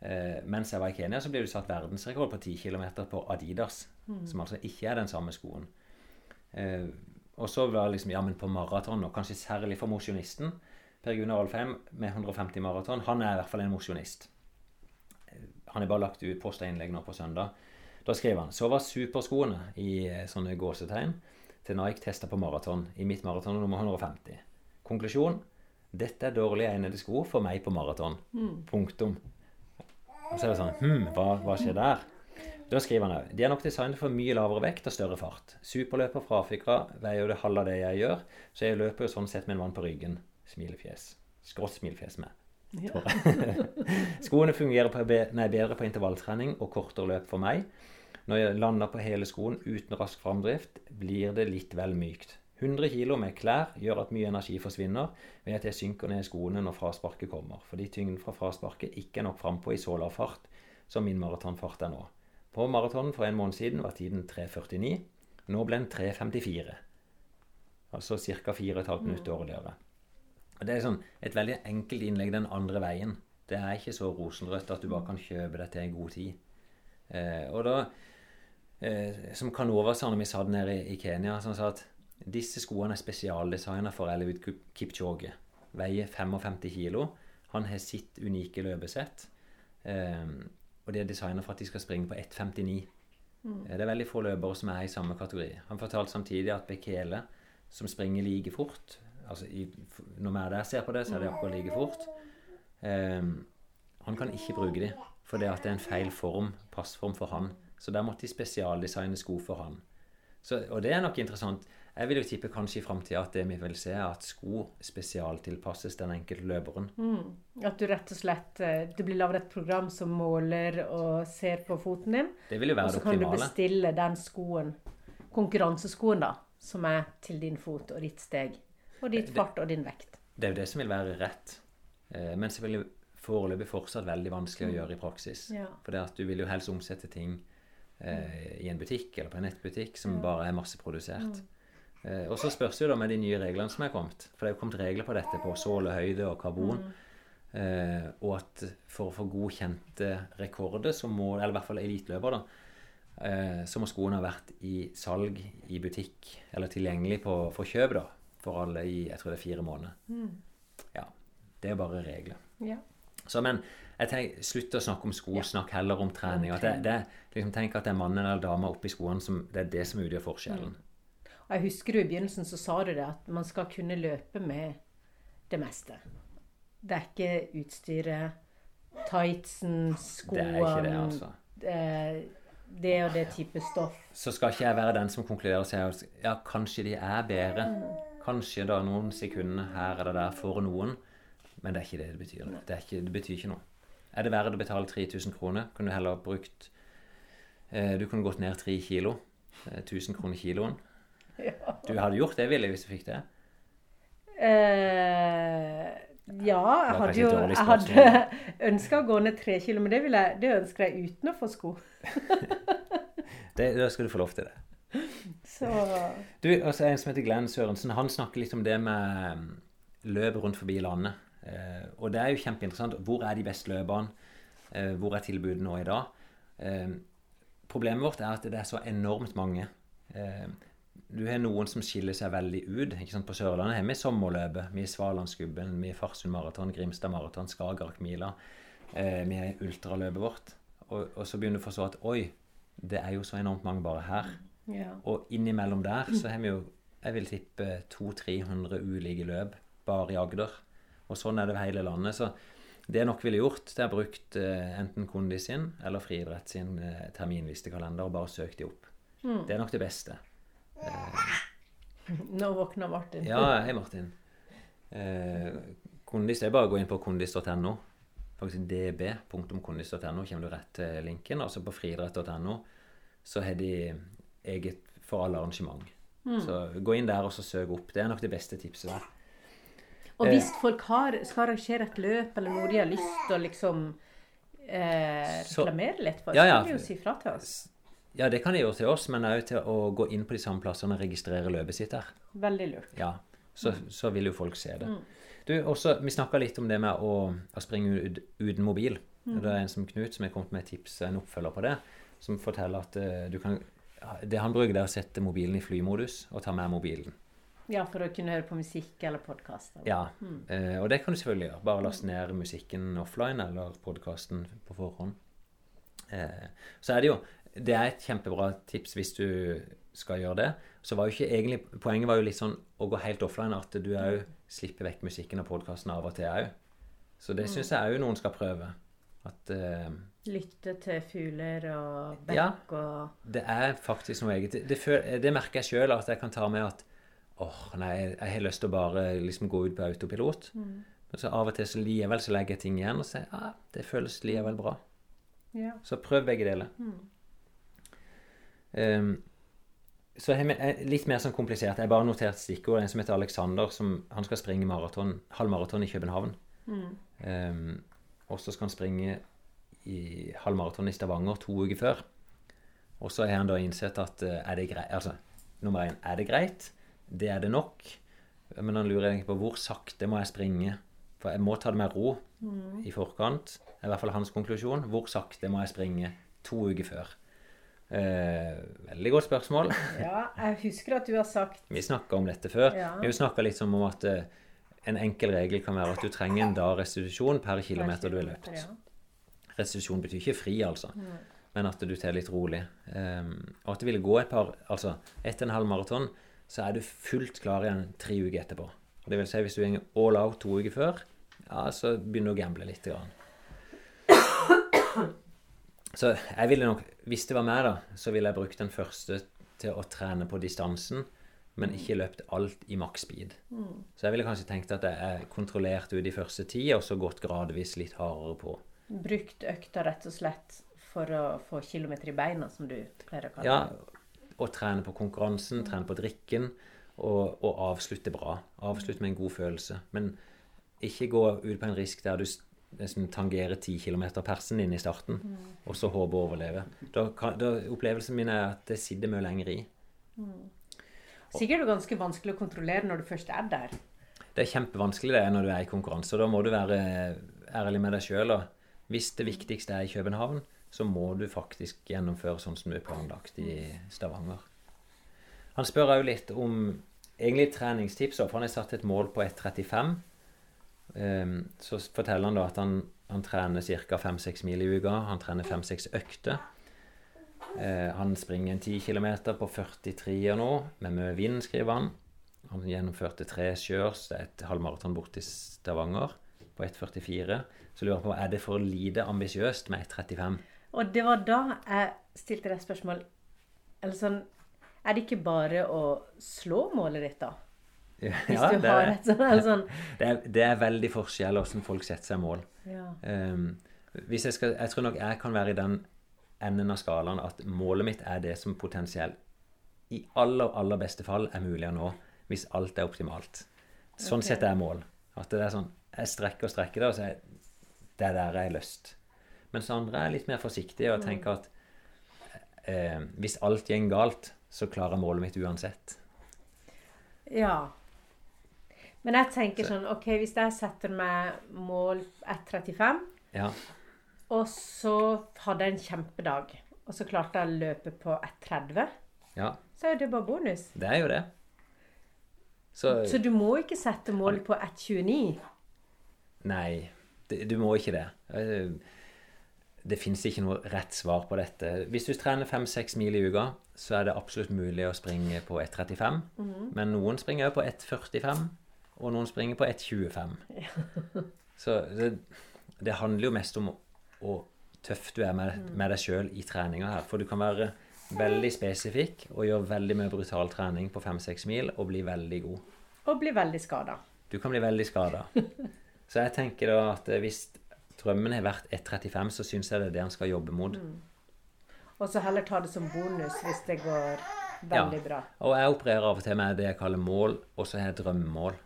Eh, mens jeg var i Kenya, så ble det satt verdensrekord på 10 km på Adidas, som altså ikke er den samme skoen. Eh, og så var det liksom, ja, men på maraton, og kanskje særlig for mosjonisten, Per Gunnar Alfheim med 150 maraton, han er i hvert fall en mosjonist. Eh, Han har bare lagt ut posta innlegg nå på søndag. Da skriver han så var superskoene i eh, sånne gåsetegn til Nike testa på maraton. I mitt maraton nummer 150. Konklusjon dette er dårlig egnede sko for meg på maraton. Punktum. Og så er det sånn Hm, hva, hva skjer der? Da skriver han òg de er nok designet for mye lavere vekt og større fart. Superløper fra Afrika veier jo det halve av det jeg gjør, så jeg løper jo sånn sett med en vann på ryggen. Smilefjes. Skrått smilefjes med. Skoene fungerer på, nei, bedre på intervalltrening og kortere løp for meg. Når jeg lander på hele skoen uten rask framdrift, blir det litt vel mykt. 100 kg med klær gjør at mye energi forsvinner ved at jeg synker ned i skoene når frasparket kommer, fordi tyngden fra frasparket ikke er nok frampå i så lav fart som min maratonfart er nå. På maratonen for en måned siden var tiden 3.49. Nå ble den 3.54. Altså ca. 4,5 minutter dårligere. Og Det er sånn et veldig enkelt innlegg den andre veien. Det er ikke så rosenrødt at du bare kan kjøpe deg til en god tid. Eh, og da, eh, som Kanova-sa når vi satt nede i, i Kenya, som sa at disse skoene er spesialdesigna for Eliud Kipchoge. Veier 55 kilo. Han har sitt unike løpesett. Eh, og de er designa for at de skal springe på 1,59. Mm. Det er veldig få løpere som er i samme kategori. Han fortalte samtidig at Bekele, som springer like fort altså i, Når vi er der ser på det, så er det akkurat like fort. Eh, han kan ikke bruke de, for det at det er en feil form, passform for han. Så der måtte de spesialdesigne sko for han. Så, og det er nok interessant. Jeg vil jo tippe kanskje i framtida at det vi vil se, er at sko spesialtilpasses den enkelte løperen. At du rett og slett eh, Det blir laget et program som måler og ser på foten din. Det vil jo være det optimale. Og så kan du bestille den skoen, konkurranseskoen, da, som er til din fot og ditt steg. Og ditt fart og din vekt. Det er jo det som vil være rett. Eh, men selvfølgelig foreløpig fortsatt veldig vanskelig å gjøre i praksis. Ja. For det at du vil jo helst omsette ting eh, i en butikk eller på en nettbutikk som bare er masseprodusert. Eh, og så spørs det jo da med de nye reglene som er kommet. For det er jo kommet regler på dette på sålehøyde og karbon. Eh, og at for å få godkjente rekorder, så må, eller i hvert fall eliteløper, da, eh, så må skoene ha vært i salg i butikk eller tilgjengelig på, for kjøp da, for alle i jeg tror det er fire måneder. Ja, Det er bare regler. Ja. Så, men jeg tenker, slutt å snakke om sko, snakk heller om trening. At det, det, liksom, tenk at det er mannen eller dama oppi skoene som det er det som utgjør forskjellen. Og jeg husker du i begynnelsen så sa du det at man skal kunne løpe med det meste. Det er ikke utstyret, tightsen, Det er ikke det, skoene altså. eh, Det og det type stoff. Så skal ikke jeg være den som konkluderer og sier ja, kanskje de er bedre. Kanskje da noen sekunder her eller der for noen. Men det er ikke det det betyr. Det, ikke, det betyr ikke noe. Er det verdt å betale 3000 kroner? Kunne du heller brukt eh, Du kunne gått ned 3 kilo. Eh, 1000 kroner kiloen. Du hadde gjort det, Willy, hvis du fikk det? Eh, ja, jeg hadde jo jeg hadde ønska å gå ned tre kilo, men det, jeg, det ønsker jeg uten å få sko. det da skal du få lov til det. Så Du, også en som heter Glenn Sørensen. Han snakker litt om det med mm, løp rundt forbi landet. Eh, og det er jo kjempeinteressant. Hvor er de beste løpene? Eh, hvor er tilbudet nå i dag? Eh, problemet vårt er at det er så enormt mange. Eh, du har noen som skiller seg veldig ut. ikke sant? På Sørlandet har vi sommerløpet. Vi har Svalandsgubben, vi har Farsund maraton, Grimstad maraton, Skagerrakmila. Eh, vi har ultraløpet vårt. Og, og så begynner du å forstå at oi, det er jo så enormt mange bare her. ja. Og innimellom der så har vi jo jeg vil tippe 200-300 ulike løp bare i Agder. Og sånn er det over hele landet. Så det jeg nok ville gjort, det er brukt eh, enten Kondis sin eller Friidrett sin eh, terminlistekalender og bare søkt de opp. Det er nok det beste. Nå våkna Martin. Ja, hei Martin. Eh, kondis det er bare å gå inn på kondis.no. Faktisk db.kondis.no kommer du rett til linken. Altså på friidrett.no så har de eget for alle arrangement. Så gå inn der og så søk opp. Det er nok det beste tipset der. Og hvis folk har, skal arrangere et løp eller noe de har lyst til å liksom eh, reklamere litt for, Ja, så ja. kan de jo si fra til oss. Ja, det kan de gjøre til oss, men òg til å gå inn på de samme plassene og registrere løpet sitt der. Veldig lurt. Ja, så, så vil jo folk se det. Du, også, Vi snakka litt om det med å, å springe ut, uten mobil. Det er en som Knut som har kommet med et tips, en oppfølger på det, som forteller at uh, du kan Det han bruker, det er å sette mobilen i flymodus og ta med mobilen. Ja, for å kunne høre på musikk eller podkast. Ja, eh, Og det kan du selvfølgelig gjøre. Bare laste ned musikken offline eller podkasten på forhånd. Eh, så er det jo Det er et kjempebra tips hvis du skal gjøre det. Så var jo ikke egentlig Poenget var jo litt sånn å gå helt offline, at du òg slipper vekk musikken og podkasten av og til òg. Så det syns jeg òg noen skal prøve. At eh, Lytte til fugler og bekk Ja. og det er faktisk noe eget. Det, det, det merker jeg sjøl at jeg kan ta med at åh, nei, jeg har lyst til å bare liksom gå ut på autopilot. Men så av og til så likevel så legger jeg ting igjen og sier ja, det føles likevel bra. Ja. Så prøv begge deler. Ehm, så har vi eh, litt mer sånn komplisert. Jeg har bare notert stikkord. En som heter Alexander, som, han skal springe maraton, halvmaraton i København. Ehm, og så skal han springe i halvmaraton i Stavanger to uker før. Og så har han da innsett at uh, er det greit Altså, nummer én, er det greit? Det er det nok. Men han lurer egentlig på hvor sakte må jeg springe? For jeg må ta det med ro i forkant. Det er i hvert fall hans konklusjon. Hvor sakte må jeg springe to uker før? Eh, veldig godt spørsmål. ja, jeg husker at du har sagt Vi snakka om dette før. Ja. Vi snakka litt om at eh, en enkel regel kan være at du trenger en dag restitusjon per kilometer du har løpt. Restitusjon betyr ikke fri, altså, men at du tar litt rolig. Um, og at det ville gå et par Altså etter en halv maraton så er du fullt klar igjen tre uker etterpå. Og det vil si hvis du går all out to uker før, ja, så begynner du å gamble litt. Grann. Så jeg ville nok, hvis det var meg, da, så ville jeg brukt den første til å trene på distansen, men ikke løpt alt i maks speed. Så jeg ville kanskje tenkt at jeg er kontrollert ut de første ti, og så gått gradvis litt hardere på. Brukt økta rett og slett for å få kilometer i beina, som du pleier å kalle Ja, det. Og trene på konkurransen, trene på drikken, og, og avslutte bra. Avslutte med en god følelse. Men ikke gå ut på en risk der du liksom tangerer tangere 10 km persen inn i starten, og så håpe å overleve. Da, da Opplevelsen min er at det sitter mye lenger i. Sikkert ganske vanskelig å kontrollere når du først er der. Det er kjempevanskelig det når du er i konkurranse, og da må du være ærlig med deg sjøl. Hvis det viktigste er i København, så må du faktisk gjennomføre sånn som du er planlagt i Stavanger. Han spør òg litt om egentlig treningstips, for han har satt et mål på 1,35. Um, så forteller han da at han, han trener ca. 5-6 mil i uka. Han trener 5-6 økter. Eh, han springer en 10 km på 43 nå, med mye vind, skriver han. Han gjennomførte tre sjørs, det er et halvmaraton borti Stavanger, på 1,44. Så lurer jeg på, er det for lite ambisiøst med 1,35? Og det var da jeg stilte deg spørsmål Eller sånn Er det ikke bare å slå målet ditt, da? Hvis Ja, du det, har et sånt, eller sånn det, er, det er veldig forskjell hvordan folk setter seg mål. ja. Um, hvis jeg, skal, jeg tror nok jeg kan være i den enden av skalaen at målet mitt er det som potensielt i aller, aller beste fall er mulig å nå hvis alt er optimalt. Sånn okay. sett er mål. At det er sånn Jeg strekker og strekker det, og så er det er der jeg har lyst. Mens andre er litt mer forsiktige og tenker at eh, hvis alt går galt, så klarer målet mitt uansett. ja. Men jeg tenker sånn OK, hvis jeg setter meg mål 1,35 Ja. Og så hadde jeg en kjempedag, og så klarte jeg å løpe på 1,30. ja. Så er det bare bonus. Det er jo det. Så Så du må ikke sette målet på 1,29. Nei, du må ikke det. Det fins ikke noe rett svar på dette. Hvis du trener fem-seks mil i uka, så er det absolutt mulig å springe på 1,35. Men noen springer på 1,45, og noen springer på 1,25. Så det, det handler jo mest om hvor tøff du er med, med deg sjøl i treninga her. For du kan være veldig spesifikk og gjøre veldig mye brutal trening på fem-seks mil og bli veldig god. Og bli veldig skada. Du kan bli veldig skada. Så jeg tenker da at hvis drømmen har vært 1,35, så syns jeg det er det han skal jobbe mot. Og så heller ta det som bonus hvis det går veldig bra. Og jeg opererer av og til med det jeg kaller mål, og så har jeg drømmemål.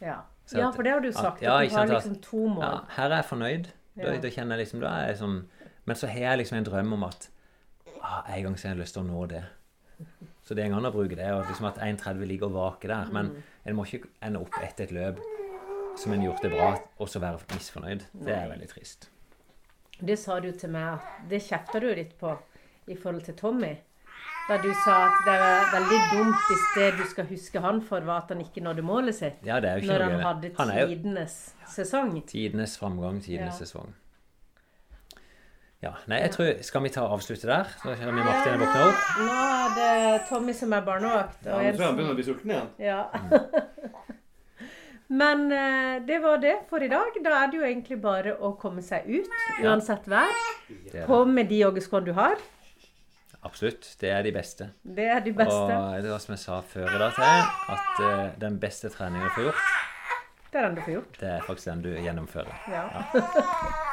Ja. Ja, for det har du sagt. Ja, at ikke du har liksom to mål. Ja, her er jeg fornøyd. Da, Ja. da kjenner jeg liksom, da er jeg sånn Men så har jeg liksom en drøm om at ah, en gang så har jeg lyst til å nå det. Så det er en gang å bruke det. Og liksom at 1,30 ligger og vaker der. Mm. Men en må ikke ende opp etter et løp som en gjort det bra, og så være misfornøyd. Det er veldig trist. Det sa du til meg at Det kjefta du litt på i forhold til Tommy. Da du sa at det er veldig dumt hvis det du skal huske han for, var at han ikke nådde målet sitt. Ja, det er jo ikke Når noe han hadde Han er jo tidenes sesong. Tidenes framgang, tidenes Ja. sesong. Ja, nei, jeg tror Skal vi ta og avslutte der? Så kommer Martin og våkner opp. Nå er det Tommy som er barnevakt. Og han begynner å bli sulten igjen. Ja. Men eh, det var det for i dag. Da er det jo egentlig bare å komme seg ut, uansett vær. På med de joggeskoene du har. Absolutt. Det er de beste. Det er de beste. Og det var som jeg sa før i dag til at uh, den beste treningen du får gjort, Det er den du får gjort. det er faktisk den du gjennomfører. Ja.